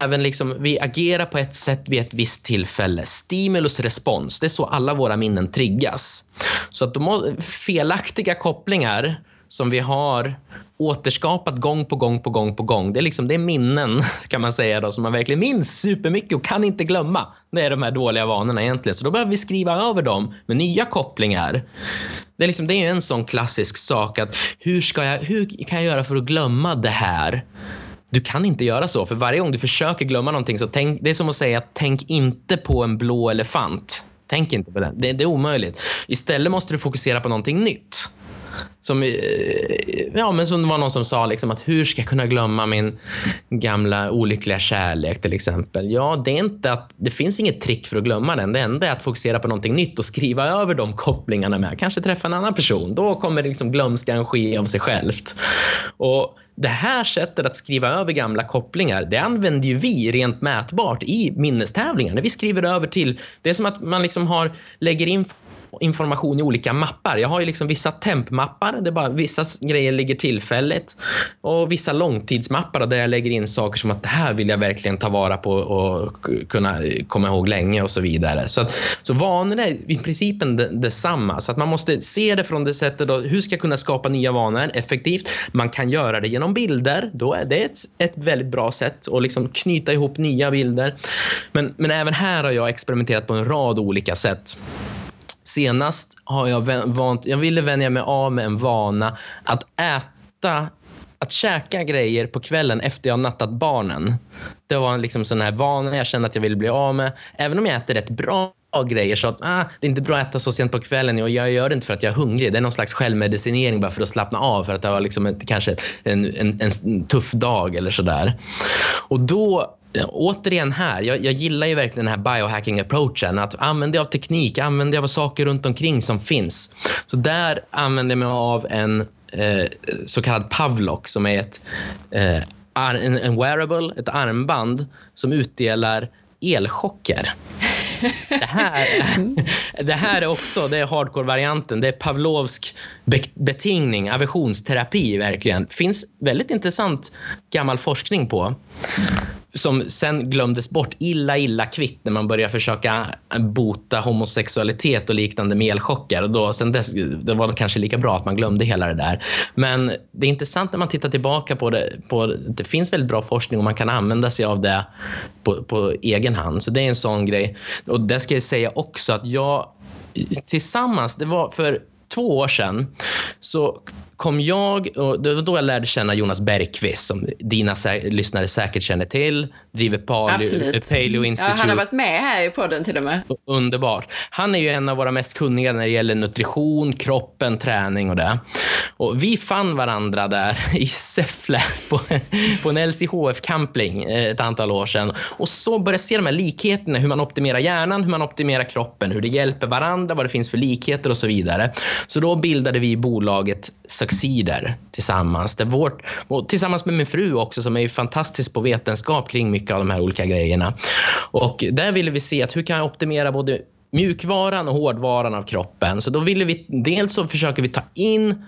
även liksom, vi agerar på ett sätt vid ett visst tillfälle. Stimulus respons, det är så alla våra minnen triggas. Så att de felaktiga kopplingar som vi har återskapat gång på gång på gång på gång. Det är, liksom, det är minnen kan man säga då, som man verkligen minns supermycket och kan inte glömma. Det är de här dåliga vanorna egentligen. Så då behöver vi skriva över dem med nya kopplingar. Det är, liksom, det är en sån klassisk sak att hur, ska jag, hur kan jag göra för att glömma det här? Du kan inte göra så, för varje gång du försöker glömma någonting så tänk, det är som att säga tänk inte på en blå elefant. Tänk inte på den. Det, det är omöjligt. Istället måste du fokusera på någonting nytt. Som, eh, ja, men som det var någon som sa liksom att hur ska jag kunna glömma min gamla olyckliga kärlek till exempel. Ja, det är inte att det finns inget trick för att glömma den. Det enda är att fokusera på någonting nytt och skriva över de kopplingarna med. Kanske träffa en annan person. Då kommer liksom glömskan ske av sig självt. Och det här sättet att skriva över gamla kopplingar, det använder ju vi rent mätbart i minnestävlingar. När vi skriver över till, det är som att man liksom har, lägger in information i olika mappar. Jag har ju liksom vissa tempmappar, där bara vissa grejer ligger tillfälligt och vissa långtidsmappar där jag lägger in saker som att det här vill jag verkligen ta vara på och kunna eh, komma ihåg länge och så vidare. Så, att, så vanor är i principen detsamma. Så att man måste se det från det sättet. Då, hur ska jag kunna skapa nya vanor effektivt? Man kan göra det genom bilder. Då är det ett, ett väldigt bra sätt att liksom knyta ihop nya bilder. Men, men även här har jag experimenterat på en rad olika sätt. Senast har jag vant, jag ville vänja mig av med en vana att äta att käka grejer på kvällen efter jag nattat barnen. Det var en liksom sån här vana jag kände att jag ville bli av med. Även om jag äter rätt bra grejer så att ah, det är inte bra att äta så sent på kvällen och jag gör det inte för att jag är hungrig. Det är någon slags självmedicinering bara för att slappna av för att det var liksom ett, kanske en, en, en tuff dag eller sådär. Och då återigen här, jag, jag, gillar ju verkligen den här biohacking-approachen. Att använda av teknik, använda av saker runt omkring som finns. Så där använder jag mig av en eh, så kallad Pavlok som är ett, eh, en, en wearable, ett armband som utdelar elchocker. Det här, det här är också det är hardcore-varianten. Det är Pavlovsk betingning, aversionsterapi verkligen. finns väldigt intressant gammal forskning på som sen glömdes bort illa, illa kvitt när man började försöka bota homosexualitet och liknande med elchocker. Och då, sen dess, det var kanske lika bra att man glömde hela det där. Men det är intressant när man tittar tillbaka på det. På, det finns väldigt bra forskning och man kan använda sig av det på, på egen hand. Så det är en sån grej. Och det ska jag säga också att jag tillsammans, det var för två år sedan, så kom jag, och det var då jag lärde känna Jonas Bergqvist som dina sä lyssnare säkert känner till. Driver Paleo, Paleo Institute. Ja, han har varit med här i podden till och med. Underbart. Han är ju en av våra mest kunniga när det gäller nutrition, kroppen, träning och det. Och vi fann varandra där i Säffle på, på en LCHF-camping eh, ett antal år sedan. Och så började se de här likheterna, hur man optimerar hjärnan, hur man optimerar kroppen, hur det hjälper varandra, vad det finns för likheter och så vidare. Så då bildade vi bolaget Succeeder tillsammans. Det vårt, tillsammans med min fru också som är fantastisk på vetenskap kring mycket av de här olika grejerna. Och där ville vi se att hur kan jag optimera både mjukvaran och hårdvaran av kroppen. Så då ville vi, dels så försöker vi ta in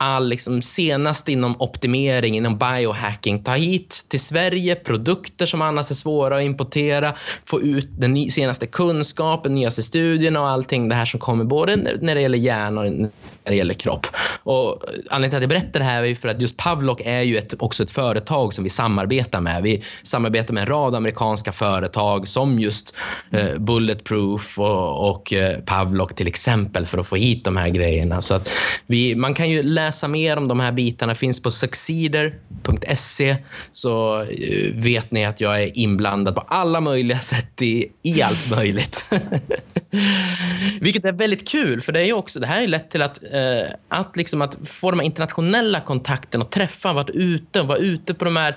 all liksom senast inom optimering, inom biohacking. Ta hit till Sverige produkter som annars är svåra att importera. Få ut den senaste kunskapen, nyaste studierna och allting det här som kommer både när det gäller hjärna och när det gäller kropp. Och anledningen till att jag berättar det här är för att just Pavlok är ju ett, också ett företag som vi samarbetar med. Vi samarbetar med en rad amerikanska företag som just eh, Bulletproof och, och eh, Pavlok till exempel för att få hit de här grejerna. Så att vi, man kan ju läsa läsa mer om de här bitarna finns på succeeder.se så eh, vet ni att jag är inblandad på alla möjliga sätt i, i allt möjligt. Vilket är väldigt kul, för det är också, det här är lätt till att, eh, att, liksom att få de här internationella kontakterna och träffa, vara ute, vara ute på de här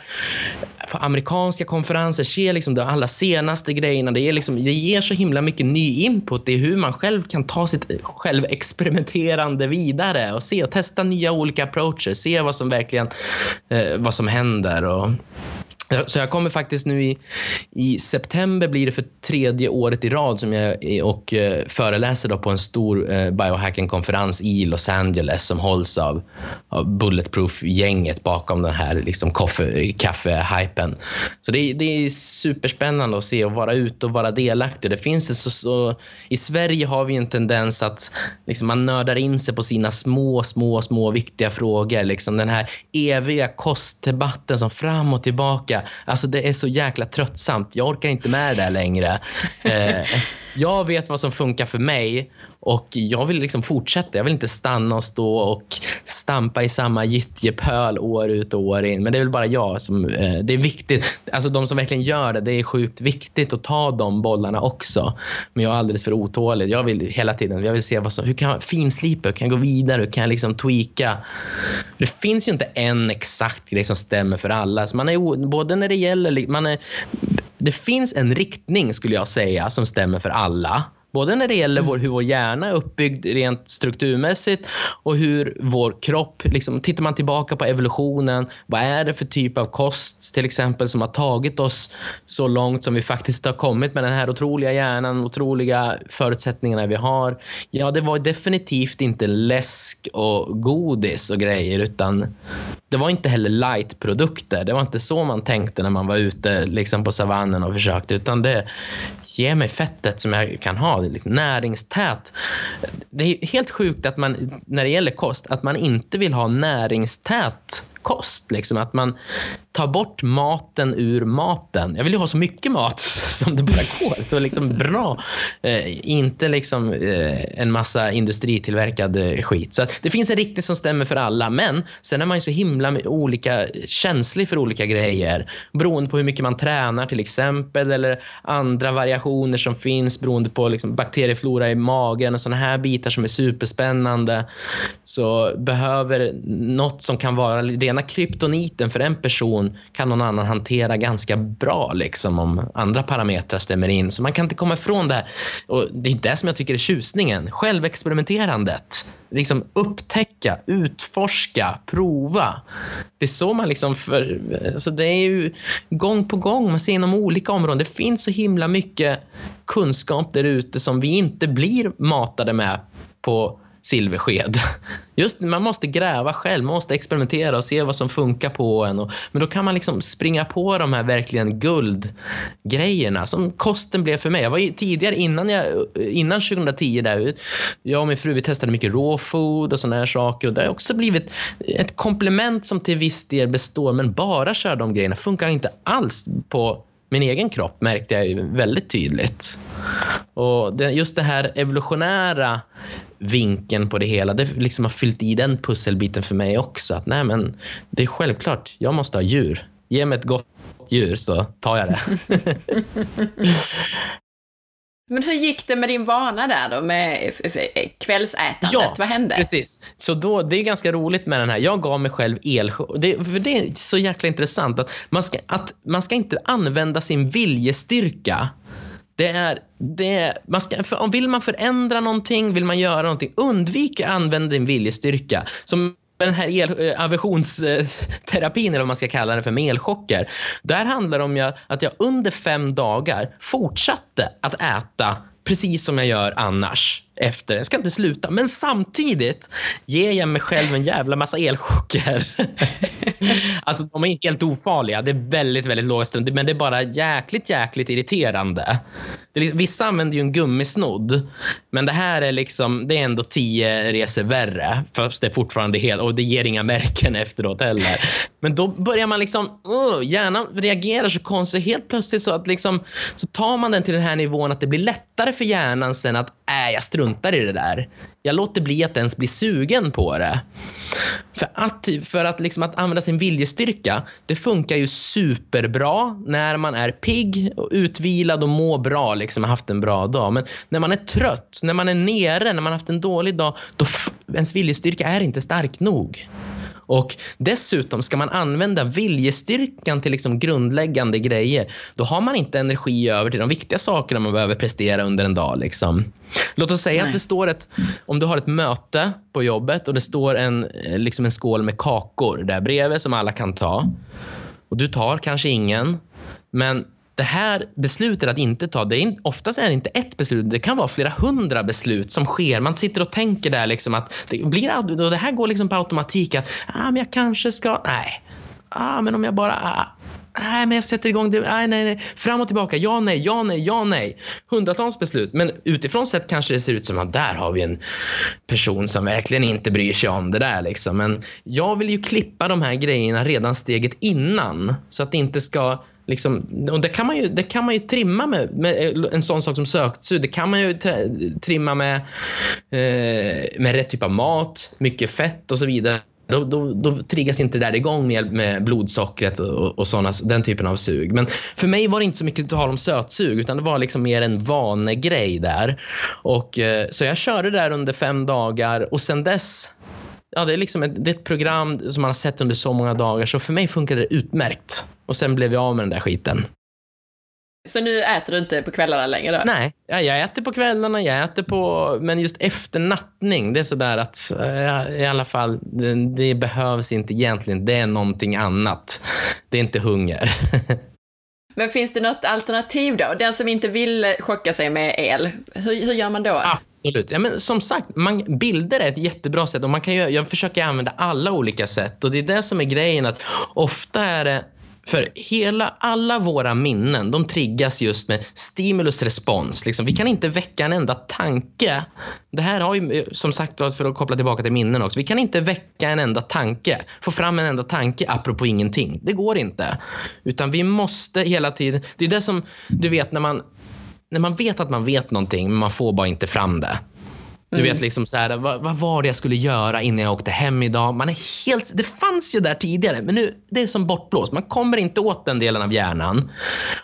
på amerikanska konferenser, se liksom de allra senaste grejerna. Det, är liksom, det ger så himla mycket ny input i hur man själv kan ta sitt självexperimenterande vidare och se och testa nya olika approacher, se vad som verkligen eh, vad som händer. Och, så jag kommer faktiskt nu i, i september blir det för tredje året i rad som jag och eh, föreläser då på en stor eh, biohacking-konferens i Los Angeles som hålls av, av Bulletproof-gänget bakom den här liksom kaffe-hypen. Så det, det, är superspännande att se och vara ute och vara delaktig. Det finns så, så, I Sverige har vi en tendens att liksom, man nördar in sig på sina små, små, små viktiga frågor. Liksom den här eviga kostdebatten som fram och tillbaka Alltså det är så jäkla tröttsamt. Jag orkar inte med det där längre. Eh, jag vet vad som funkar för mig och jag vill liksom fortsätta. Jag vill inte stanna och stå och stampa i samma gyttjepöl år ut och år in. Men det är väl bara jag som... Eh, det är viktigt. Alltså de som verkligen gör det, det är sjukt viktigt att ta de bollarna också. Men jag är alldeles för otålig. Jag vill hela tiden jag vill se vad som, hur kan jag finslipa, hur kan jag gå vidare, hur kan jag liksom tweaka? Det finns ju inte en exakt grej som stämmer för alla. Så man är, både när det gäller... Man är, det finns en riktning, skulle jag säga, som stämmer för alla. Både när det gäller vår, hur vår hjärna är uppbyggd rent strukturmässigt och hur vår kropp, liksom, tittar man tillbaka på evolutionen, vad är det för typ av kost till exempel som har tagit oss så långt som vi faktiskt har kommit med den här otroliga hjärnan, otroliga förutsättningarna vi har. Ja, det var definitivt inte läsk och godis och grejer, utan det var inte heller lightprodukter. Det var inte så man tänkte när man var ute liksom på savannen och försökte, utan det ge mig fettet som jag kan ha. Det är liksom näringstät. Det är helt sjukt att man, när det gäller kost, att man inte vill ha näringstät kost. Liksom att man tar bort maten ur maten. Jag vill ju ha så mycket mat som det bara går. Så liksom bra. Eh, inte liksom eh, en massa industritillverkad eh, skit. Så det finns en riktning som stämmer för alla. Men sen är man ju så himla olika känslig för olika grejer. Beroende på hur mycket man tränar till exempel. Eller andra variationer som finns beroende på liksom, bakterieflora i magen och såna här bitar som är superspännande. Så behöver något som kan vara rena kryptoniten för en person kan någon annan hantera ganska bra liksom, om andra parametrar stämmer in. Så man kan inte komma ifrån det här. Och det är det som jag tycker är tjusningen. Självexperimenterandet. Liksom upptäcka, utforska, prova. Det är så man liksom... För, alltså det är ju gång på gång, man ser inom olika områden. Det finns så himla mycket kunskap där ute som vi inte blir matade med på silversked. Just Man måste gräva själv, man måste experimentera och se vad som funkar på en. Och, men då kan man liksom springa på de här verkligen guldgrejerna som kosten blev för mig. Jag var tidigare, innan, jag, innan 2010, där, jag och min fru vi testade mycket raw food och såna här saker. Och det har också blivit ett komplement som till viss del består, men bara köra de grejerna funkar inte alls på min egen kropp märkte jag väldigt tydligt. Och just det här evolutionära vinkeln på det hela, det liksom har fyllt i den pusselbiten för mig också. Att nej, men det är självklart, jag måste ha djur. Ge mig ett gott djur så tar jag det. Men hur gick det med din vana där då, med kvällsätandet? Ja, Vad hände? precis. Så då, det är ganska roligt med den här. Jag gav mig själv elchock. Det, för det är så jäkla intressant att man ska, att man ska inte använda sin viljestyrka det är, det är, man ska, för, vill man förändra någonting, vill man göra någonting, undvik att använda din viljestyrka. Som med den här el, eh, aversionsterapin, eller vad man ska kalla det för, med elchocker. Där handlar det om att jag under fem dagar fortsatte att äta precis som jag gör annars. Efter. Jag ska inte sluta, men samtidigt ger jag mig själv en jävla massa elchocker. alltså, de är helt ofarliga. Det är väldigt, väldigt låga stunder, men det är bara jäkligt, jäkligt irriterande. Det är liksom, vissa använder ju en gummisnodd, men det här är liksom, det är ändå tio resor värre, fast det är fortfarande helt, och det ger inga märken efteråt heller. Men då börjar man liksom, uh, hjärnan reagerar så konstigt. Helt plötsligt så att liksom, så tar man den till den här nivån att det blir lättare för hjärnan sen att, äh, jag struntar i det där. Jag låter bli att ens bli sugen på det. För att, för att, liksom att använda sin viljestyrka, det funkar ju superbra när man är pigg, och utvilad och mår bra, liksom har haft en bra dag. Men när man är trött, när man är nere, när man har haft en dålig dag, då ens viljestyrka är inte stark nog. Och Dessutom, ska man använda viljestyrkan till liksom grundläggande grejer, då har man inte energi över till de viktiga sakerna man behöver prestera under en dag. Liksom. Låt oss säga Nej. att det står ett, om du har ett möte på jobbet och det står en, eh, liksom en skål med kakor där bredvid som alla kan ta. Och Du tar kanske ingen, men det här beslutet att inte ta, det är, oftast är det inte ett beslut, det kan vara flera hundra beslut som sker. Man sitter och tänker där liksom att det, blir, det här går liksom på automatik. att ah, men Jag kanske ska... Nej. Ah, men om jag bara... Ah, Nej, men jag sätter igång det. Nej, nej, nej. Fram och tillbaka. Ja, nej, ja, nej, ja, nej. Hundratals beslut. Men utifrån sett kanske det ser ut som att där har vi en person som verkligen inte bryr sig om det där. Liksom. Men jag vill ju klippa de här grejerna redan steget innan. Så att det inte ska Liksom, och det kan man ju, det kan man ju trimma med, med eh, en sån sak som söksug. Det kan man ju trimma med, eh, med rätt typ av mat, mycket fett och så vidare. Då, då, då triggas inte det där igång med, med blodsockret och, och såna, den typen av sug. Men för mig var det inte så mycket tal om sötsug, utan det var liksom mer en vanegrej där. Och, eh, så jag körde där under fem dagar och sen dess Ja, det är, liksom ett, det är ett program som man har sett under så många dagar, så för mig funkade det utmärkt. Och sen blev jag av med den där skiten. Så nu äter du inte på kvällarna längre då? Nej, ja, jag äter på kvällarna, jag äter på... Men just efter nattning, det är sådär att ja, i alla fall, det, det behövs inte egentligen. Det är någonting annat. Det är inte hunger. Men finns det något alternativ då? Den som inte vill chocka sig med el, hur, hur gör man då? Absolut. Ja, men som sagt, man, bilder är ett jättebra sätt och man kan ju, jag försöker använda alla olika sätt och det är det som är grejen att ofta är det för hela, alla våra minnen, de triggas just med stimulus-respons. Liksom, vi kan inte väcka en enda tanke. Det här har ju, som sagt för att koppla tillbaka till minnen också. Vi kan inte väcka en enda tanke, få fram en enda tanke apropå ingenting. Det går inte. Utan vi måste hela tiden, det är det som, du vet när man, när man vet att man vet någonting, men man får bara inte fram det. Du vet, liksom så här, vad, vad, var det jag skulle göra innan jag åkte hem idag? Man är helt, det fanns ju där tidigare, men nu det är som bortblåst. Man kommer inte åt den delen av hjärnan.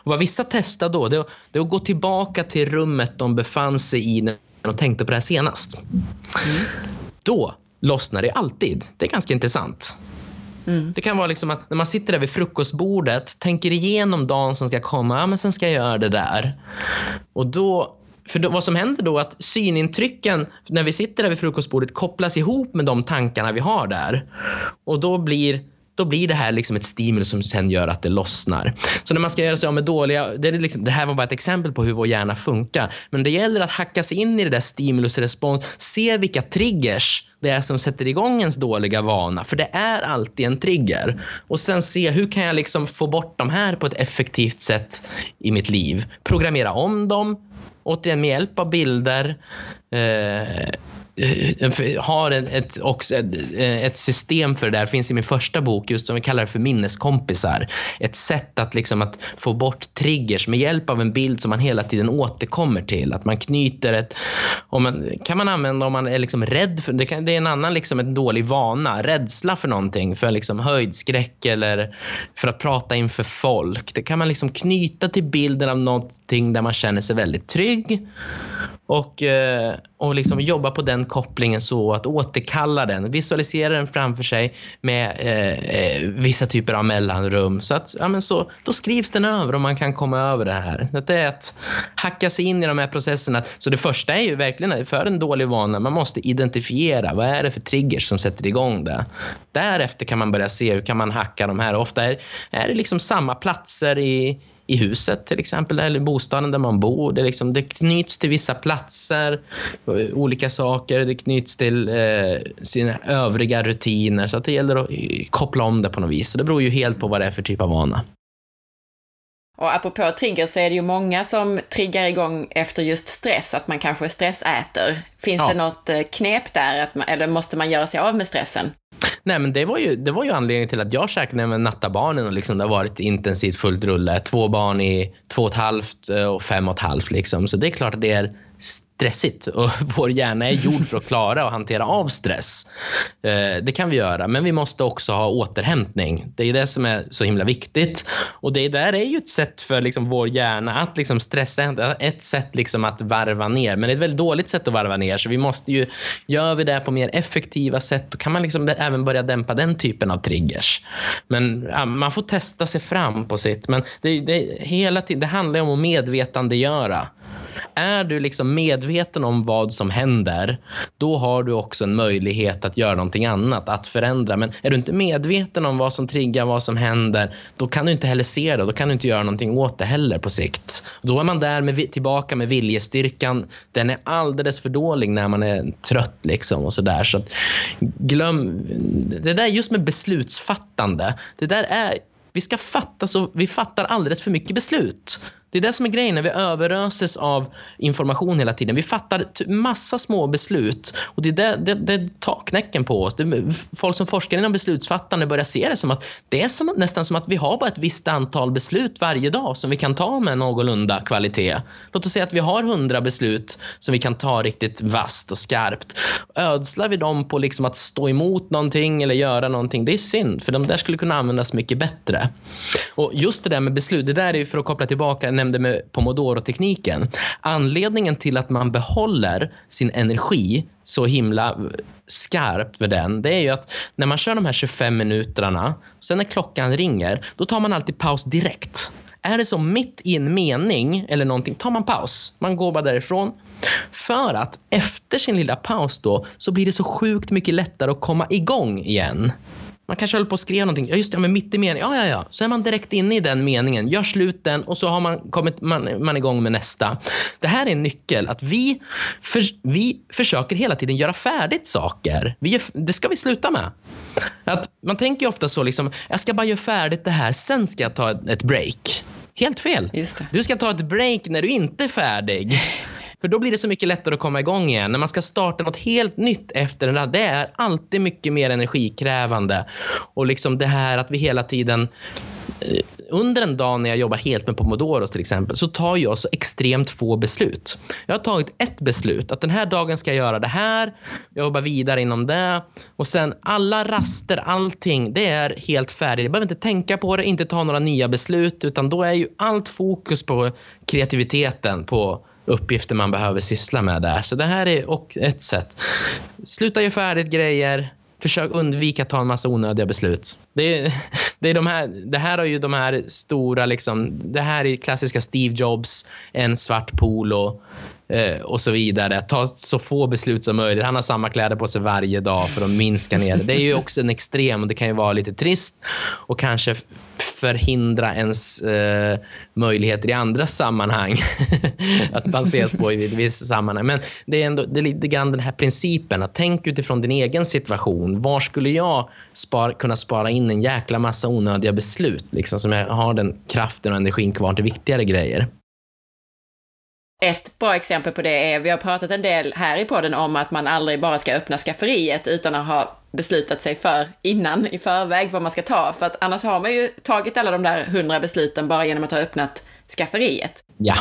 Och vad vissa testar då, det är, det är att gå tillbaka till rummet de befann sig i när de tänkte på det här senast. Mm. Då lossnar det alltid. Det är ganska intressant. Mm. Det kan vara liksom att när man sitter där vid frukostbordet, tänker igenom dagen som ska komma, ja, men sen ska jag göra det där. Och då för då, vad som händer då är att synintrycken när vi sitter där vid frukostbordet kopplas ihop med de tankarna vi har där. Och då blir då blir det här liksom ett stimulus som sen gör att det lossnar. Så när man ska göra sig av med dåliga... Det, är liksom, det här var bara ett exempel på hur vår hjärna funkar. Men det gäller att hacka sig in i det där stimulusrespons, se vilka triggers det är som sätter igång ens dåliga vana. För det är alltid en trigger. Och sen se hur kan jag liksom få bort de här på ett effektivt sätt i mitt liv. Programmera om dem, återigen med hjälp av bilder eh, Eh, har ett, också ett, eh, ett, system för det där. finns i min första bok, just som vi kallar det för minneskompisar. Ett sätt att, liksom, att få bort triggers med hjälp av en bild som man hela tiden återkommer till. Att man knyter ett... Om man, kan man använda om man är liksom rädd för... Det, kan, det är en annan liksom, en dålig vana. Rädsla för någonting. För liksom, höjdskräck eller för att prata inför folk. Det kan man liksom knyta till bilden av någonting där man känner sig väldigt trygg. Och, eh, och liksom jobba på den kopplingen så att återkalla den. Visualisera den framför sig med eh, eh, vissa typer av mellanrum. Så att, ja, men så, då skrivs den över och man kan komma över det här. Det är att hacka sig in i de här processerna. Så det första är ju verkligen för en dålig vana, man måste identifiera vad är det för triggers som sätter igång det. Därefter kan man börja se hur kan man hacka de här. Ofta är, är det liksom samma platser i i huset till exempel, eller bostaden där man bor. Det, liksom, det knyts till vissa platser, olika saker. Det knyts till eh, sina övriga rutiner. Så att det gäller att koppla om det på något vis. Så det beror ju helt på vad det är för typ av vana. Och apropå trigger så är det ju många som triggar igång efter just stress, att man kanske stressäter. Finns ja. det något eh, knep där, att man, eller måste man göra sig av med stressen? Nej, men det var ju, det var ju anledningen till att jag käkade med natta barnen och liksom det har varit intensivt fullt rulle. Två barn i två och ett halvt eh, och fem och ett halvt. Liksom. Så det är klart att det är stressigt och vår hjärna är gjord för att klara och hantera av stress. Eh, det kan vi göra, men vi måste också ha återhämtning. Det är det som är så himla viktigt. Och det där är ju ett sätt för liksom vår hjärna att liksom stressa. Ett sätt liksom att varva ner, men det är ett väldigt dåligt sätt att varva ner. Så vi måste ju, gör vi det på mer effektiva sätt, då kan man liksom även börja dämpa den typen av triggers. Men ja, man får testa sig fram på sitt. Men det, det, hela tiden, det handlar om att medvetandegöra. Är du liksom medveten om vad som händer, då har du också en möjlighet att göra någonting annat, att förändra. Men är du inte medveten om vad som triggar, vad som händer, då kan du inte heller se det. Då kan du inte göra någonting åt det heller på sikt. Då är man där med, tillbaka med viljestyrkan. Den är alldeles för dålig när man är trött. Liksom och så där. Så glöm... Det där just med beslutsfattande, det där är vi ska fatta så vi fattar alldeles för mycket beslut. Det är det som är grejen när vi överöses av information hela tiden. Vi fattar massa små beslut och det, är det, det, det tar knäcken på oss. Det, folk som forskar inom beslutsfattande börjar se det som att det är som, nästan som att vi har bara ett visst antal beslut varje dag som vi kan ta med någorlunda kvalitet. Låt oss säga att vi har hundra beslut som vi kan ta riktigt vasst och skarpt. Ödslar vi dem på liksom att stå emot någonting eller göra någonting, det är synd, för de där skulle kunna användas mycket bättre. Och Just det där med beslut, det där är för att koppla tillbaka nämnde med pomodoro-tekniken. Anledningen till att man behåller sin energi så himla skarpt med den, det är ju att när man kör de här 25 minuterna, sen när klockan ringer, då tar man alltid paus direkt. Är det så mitt i en mening eller någonting, tar man paus. Man går bara därifrån. För att efter sin lilla paus då, så blir det så sjukt mycket lättare att komma igång igen. Man kanske håller på att skriva någonting. Ja, just det, men mitt i meningen. Ja, ja, ja. Så är man direkt inne i den meningen. Gör slut den och så har man kommit man, man igång med nästa. Det här är en nyckel. Att vi, för, vi försöker hela tiden göra färdigt saker. Vi, det ska vi sluta med. Att man tänker ofta så, liksom, jag ska bara göra färdigt det här, sen ska jag ta ett, ett break. Helt fel. Du ska ta ett break när du inte är färdig. För då blir det så mycket lättare att komma igång igen. När man ska starta något helt nytt efter en rad, det är alltid mycket mer energikrävande. Och liksom det här att vi hela tiden eh, under en dag när jag jobbar helt med pomodoros till exempel, så tar jag så extremt få beslut. Jag har tagit ett beslut, att den här dagen ska jag göra det här, jag jobbar vidare inom det och sen alla raster, allting, det är helt färdigt. Jag behöver inte tänka på det, inte ta några nya beslut, utan då är ju allt fokus på kreativiteten, på uppgifter man behöver syssla med där. Så det här är ett sätt. Sluta göra färdigt grejer. Försök undvika att ta en massa onödiga beslut. Det, är, det, är de här, det här har ju de här stora... Liksom, det här är klassiska Steve Jobs, en svart polo Eh, och så vidare. Ta så få beslut som möjligt. Han har samma kläder på sig varje dag för att minska ner det. Det är ju också en extrem och det kan ju vara lite trist och kanske förhindra ens eh, möjligheter i andra sammanhang. att man ses på i vissa sammanhang. Men det är ändå det är lite grann den här principen att tänk utifrån din egen situation. Var skulle jag spara, kunna spara in en jäkla massa onödiga beslut liksom, som jag har den kraften och energin kvar till viktigare grejer? Ett bra exempel på det är, vi har pratat en del här i podden om att man aldrig bara ska öppna skafferiet utan att ha beslutat sig för innan i förväg vad man ska ta. För att annars har man ju tagit alla de där hundra besluten bara genom att ha öppnat skafferiet. Ja,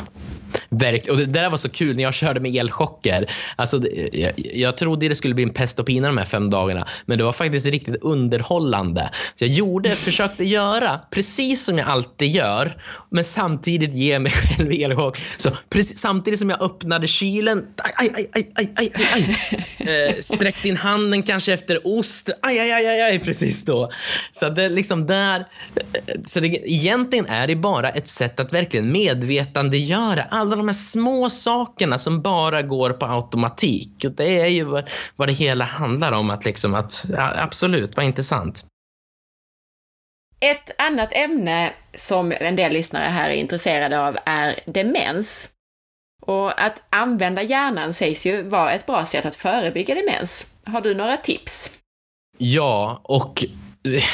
Verkligen. Och det där var så kul när jag körde med elchocker. Alltså, jag, jag trodde det skulle bli en pest och pina de här fem dagarna, men det var faktiskt riktigt underhållande. Så jag gjorde, försökte göra precis som jag alltid gör, men samtidigt ge mig själv elchock. Så precis, samtidigt som jag öppnade kylen, aj, aj, aj, aj, aj, aj, aj. Eh, sträckte in handen kanske efter ost, aj, aj, aj, aj, aj precis då. Så det liksom där, eh, så det, egentligen är det bara ett sätt att verkligen medvetandegöra alla de här små sakerna som bara går på automatik. Och det är ju vad, det hela handlar om. Att liksom att, absolut, vad intressant. Ett annat ämne som en del lyssnare här är intresserade av är demens. Och att använda hjärnan sägs ju vara ett bra sätt att förebygga demens. Har du några tips? Ja, och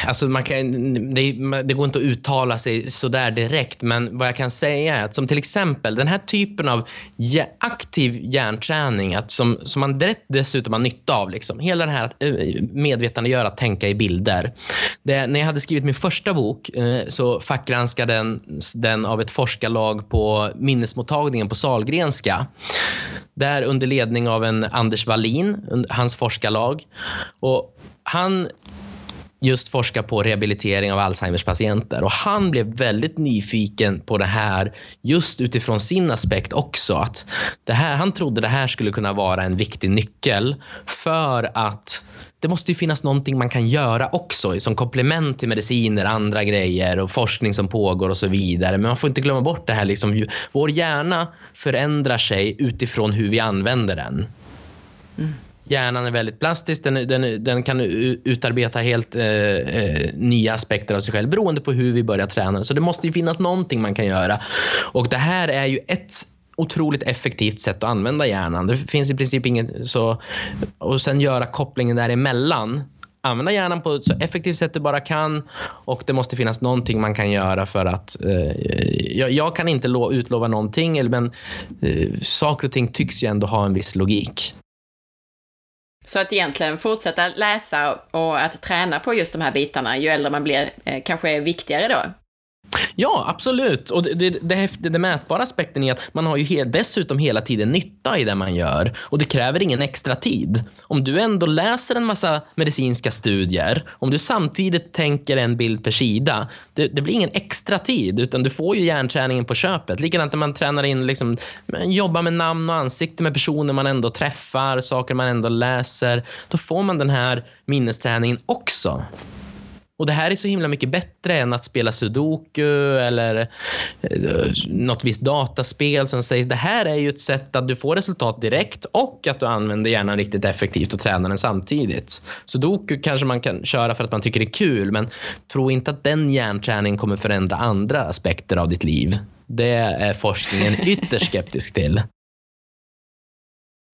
Alltså man kan, det, det, går inte att uttala sig så där direkt, men vad jag kan säga är att som till exempel den här typen av aktiv hjärnträning att som, som man direkt dessutom har nytta av. Liksom. Hela det här att eh, medvetandegöra, att tänka i bilder. Det, när jag hade skrivit min första bok eh, så fackgranskades den, den av ett forskarlag på minnesmottagningen på Salgrenska. Där under ledning av en Anders Wallin, hans forskarlag. Och han just forskar på rehabilitering av Alzheimers patienter. Och han blev väldigt nyfiken på det här just utifrån sin aspekt också. Att det här, han trodde det här skulle kunna vara en viktig nyckel för att det måste ju finnas någonting man kan göra också som komplement till mediciner, andra grejer och forskning som pågår och så vidare. Men man får inte glömma bort det här. Liksom, vår hjärna förändrar sig utifrån hur vi använder den. Mm. Hjärnan är väldigt plastisk. Den, den, den kan utarbeta helt eh, eh, nya aspekter av sig själv beroende på hur vi börjar träna. Så det måste ju finnas någonting man kan göra. Och Det här är ju ett otroligt effektivt sätt att använda hjärnan. Det finns i princip inget så... Och sen göra kopplingen däremellan. Använda hjärnan på ett så effektivt sätt du bara kan och det måste finnas någonting man kan göra för att... Eh, jag, jag, kan inte utlova någonting, men eh, saker och ting tycks ju ändå ha en viss logik. Så att egentligen fortsätta läsa och att träna på just de här bitarna ju äldre man blir eh, kanske är viktigare då? Ja, absolut. Och det, det, det, det mätbara aspekten är att man har ju he dessutom hela tiden nytta i det man gör. Och det kräver ingen extra tid. Om du ändå läser en massa medicinska studier, om du samtidigt tänker en bild per sida, det, det blir ingen extra tid, utan du får ju hjärnträningen på köpet. Likadant när man tränar in, liksom, jobbar med namn och ansikte med personer man ändå träffar, saker man ändå läser. Då får man den här minnesträningen också. Och det här är så himla mycket bättre än att spela sudoku eller eh, något visst dataspel som sägs. Det här är ju ett sätt att du får resultat direkt och att du använder hjärnan riktigt effektivt och tränar den samtidigt. Sudoku kanske man kan köra för att man tycker det är kul, men tro inte att den hjärnträningen kommer förändra andra aspekter av ditt liv. Det är forskningen ytterst skeptisk till.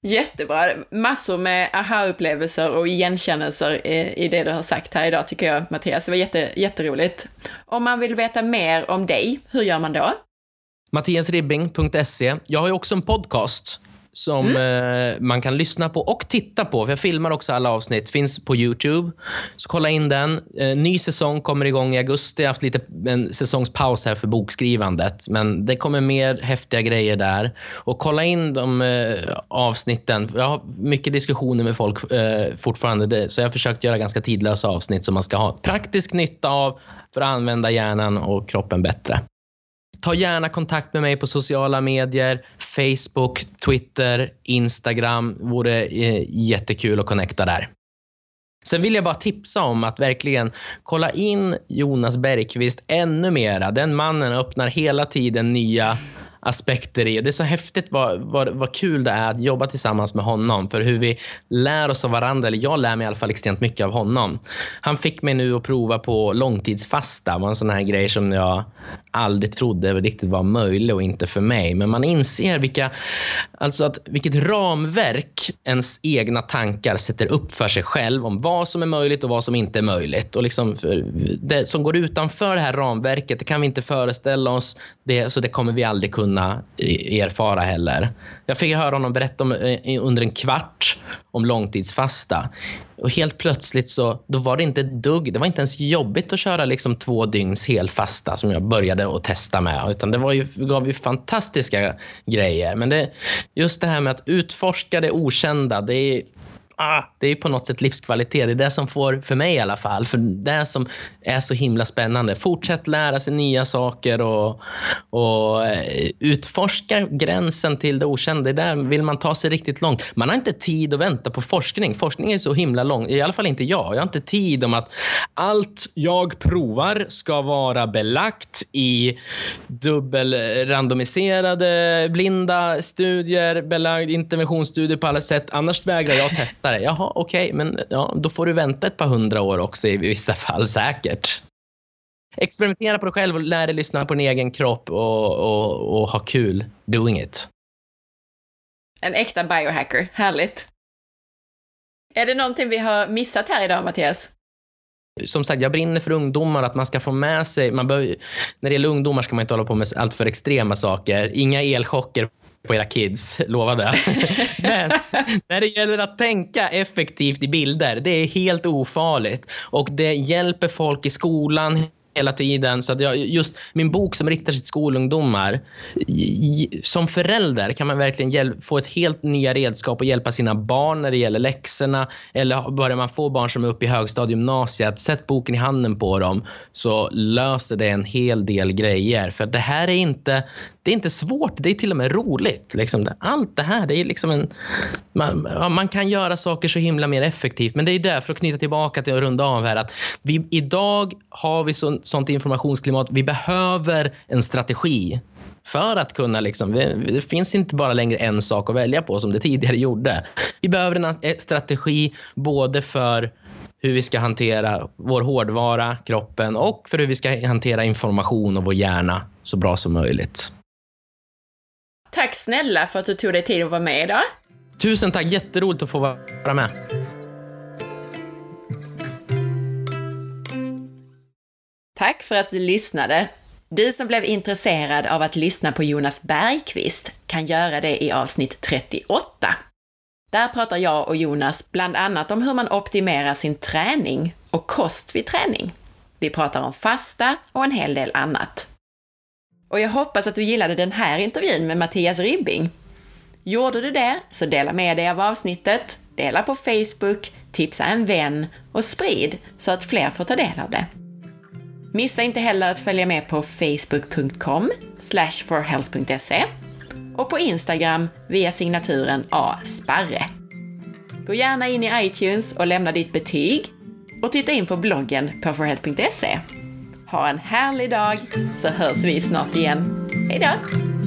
Jättebra. Massor med aha-upplevelser och igenkännelser i det du har sagt här idag tycker jag, Mattias. Det var jätte, jätteroligt. Om man vill veta mer om dig, hur gör man då? Mattiasribbing.se. Jag har ju också en podcast som mm. eh, man kan lyssna på och titta på. För Jag filmar också alla avsnitt. Finns på Youtube. Så kolla in den. Eh, ny säsong kommer igång i augusti. Jag har haft lite en säsongspaus här för bokskrivandet. Men det kommer mer häftiga grejer där. Och kolla in de eh, avsnitten. Jag har mycket diskussioner med folk eh, fortfarande. Så jag har försökt göra ganska tidlösa avsnitt som man ska ha praktisk nytta av för att använda hjärnan och kroppen bättre. Ta gärna kontakt med mig på sociala medier. Facebook, Twitter, Instagram. vore eh, jättekul att connecta där. Sen vill jag bara tipsa om att verkligen kolla in Jonas Bergqvist ännu mera. Den mannen öppnar hela tiden nya aspekter i. Och det är så häftigt vad, vad, vad kul det är att jobba tillsammans med honom. För hur vi lär oss av varandra, eller jag lär mig i alla fall extremt mycket av honom. Han fick mig nu att prova på långtidsfasta. Det var en sån här grej som jag aldrig trodde riktigt var möjlig och inte för mig. Men man inser vilka, alltså att, vilket ramverk ens egna tankar sätter upp för sig själv om vad som är möjligt och vad som inte är möjligt. Och liksom det som går utanför det här ramverket, det kan vi inte föreställa oss. Det, så det kommer vi aldrig kunna eh, erfara heller. Jag fick höra honom berätta om, eh, under en kvart om långtidsfasta. Och helt plötsligt så då var det inte ett dugg, det var inte ens jobbigt att köra liksom två dygns helfasta som jag började att testa med. Utan det var ju, gav ju fantastiska grejer. Men det, just det här med att utforska det okända, det är ah, det är på något sätt livskvalitet. Det är det som får, för mig i alla fall, för det som är så himla spännande. Fortsätt lära sig nya saker och, och eh, utforska gränsen till det okända. Där vill man ta sig riktigt långt. Man har inte tid att vänta på forskning. Forskning är så himla lång. I alla fall inte jag. Jag har inte tid om att allt jag provar ska vara belagt i dubbelrandomiserade, blinda studier, belagd interventionsstudier på alla sätt. Annars vägrar jag testa det. Jaha, okej, okay, men ja, då får du vänta ett par hundra år också i vissa fall säkert. Experimentera på dig själv och lär dig lyssna på din egen kropp och, och, och ha kul doing it. En äkta biohacker, härligt. Är det någonting vi har missat här idag, Mattias? Som sagt, jag brinner för ungdomar, att man ska få med sig... Man bör, när det gäller ungdomar ska man inte hålla på med allt för extrema saker. Inga elchocker på era kids, lova det. Men när det gäller att tänka effektivt i bilder, det är helt ofarligt. Och det hjälper folk i skolan hela tiden. Så att jag, just min bok som riktar sig till skolungdomar. Som förälder kan man verkligen få ett helt nya redskap och hjälpa sina barn när det gäller läxorna. Eller börjar man få barn som är uppe i högstadiegymnasiet, sätt boken i handen på dem så löser det en hel del grejer. För det här är inte, det är inte svårt, det är till och med roligt. Liksom. Allt det här, det är liksom en... Man, man kan göra saker så himla mer effektivt. Men det är därför, att knyta tillbaka till att runda av här, att vi, idag har vi så, sånt informationsklimat. Vi behöver en strategi för att kunna... Liksom, det finns inte bara längre en sak att välja på som det tidigare gjorde. Vi behöver en eh, strategi både för hur vi ska hantera vår hårdvara, kroppen och för hur vi ska hantera information och vår hjärna så bra som möjligt. Tack snälla för att du tog dig tid att vara med idag. Tusen tack, jätteroligt att få vara med. Tack för att du lyssnade. Du som blev intresserad av att lyssna på Jonas Bergqvist kan göra det i avsnitt 38. Där pratar jag och Jonas bland annat om hur man optimerar sin träning och kost vid träning. Vi pratar om fasta och en hel del annat. Och jag hoppas att du gillade den här intervjun med Mattias Ribbing. Gjorde du det, så dela med dig av avsnittet, dela på Facebook, tipsa en vän och sprid så att fler får ta del av det. Missa inte heller att följa med på facebook.com forhealth.se och på Instagram via signaturen asparre. Gå gärna in i iTunes och lämna ditt betyg. och titta in på bloggen på forhealth.se. Ha en härlig dag så hörs vi snart igen. Hejdå!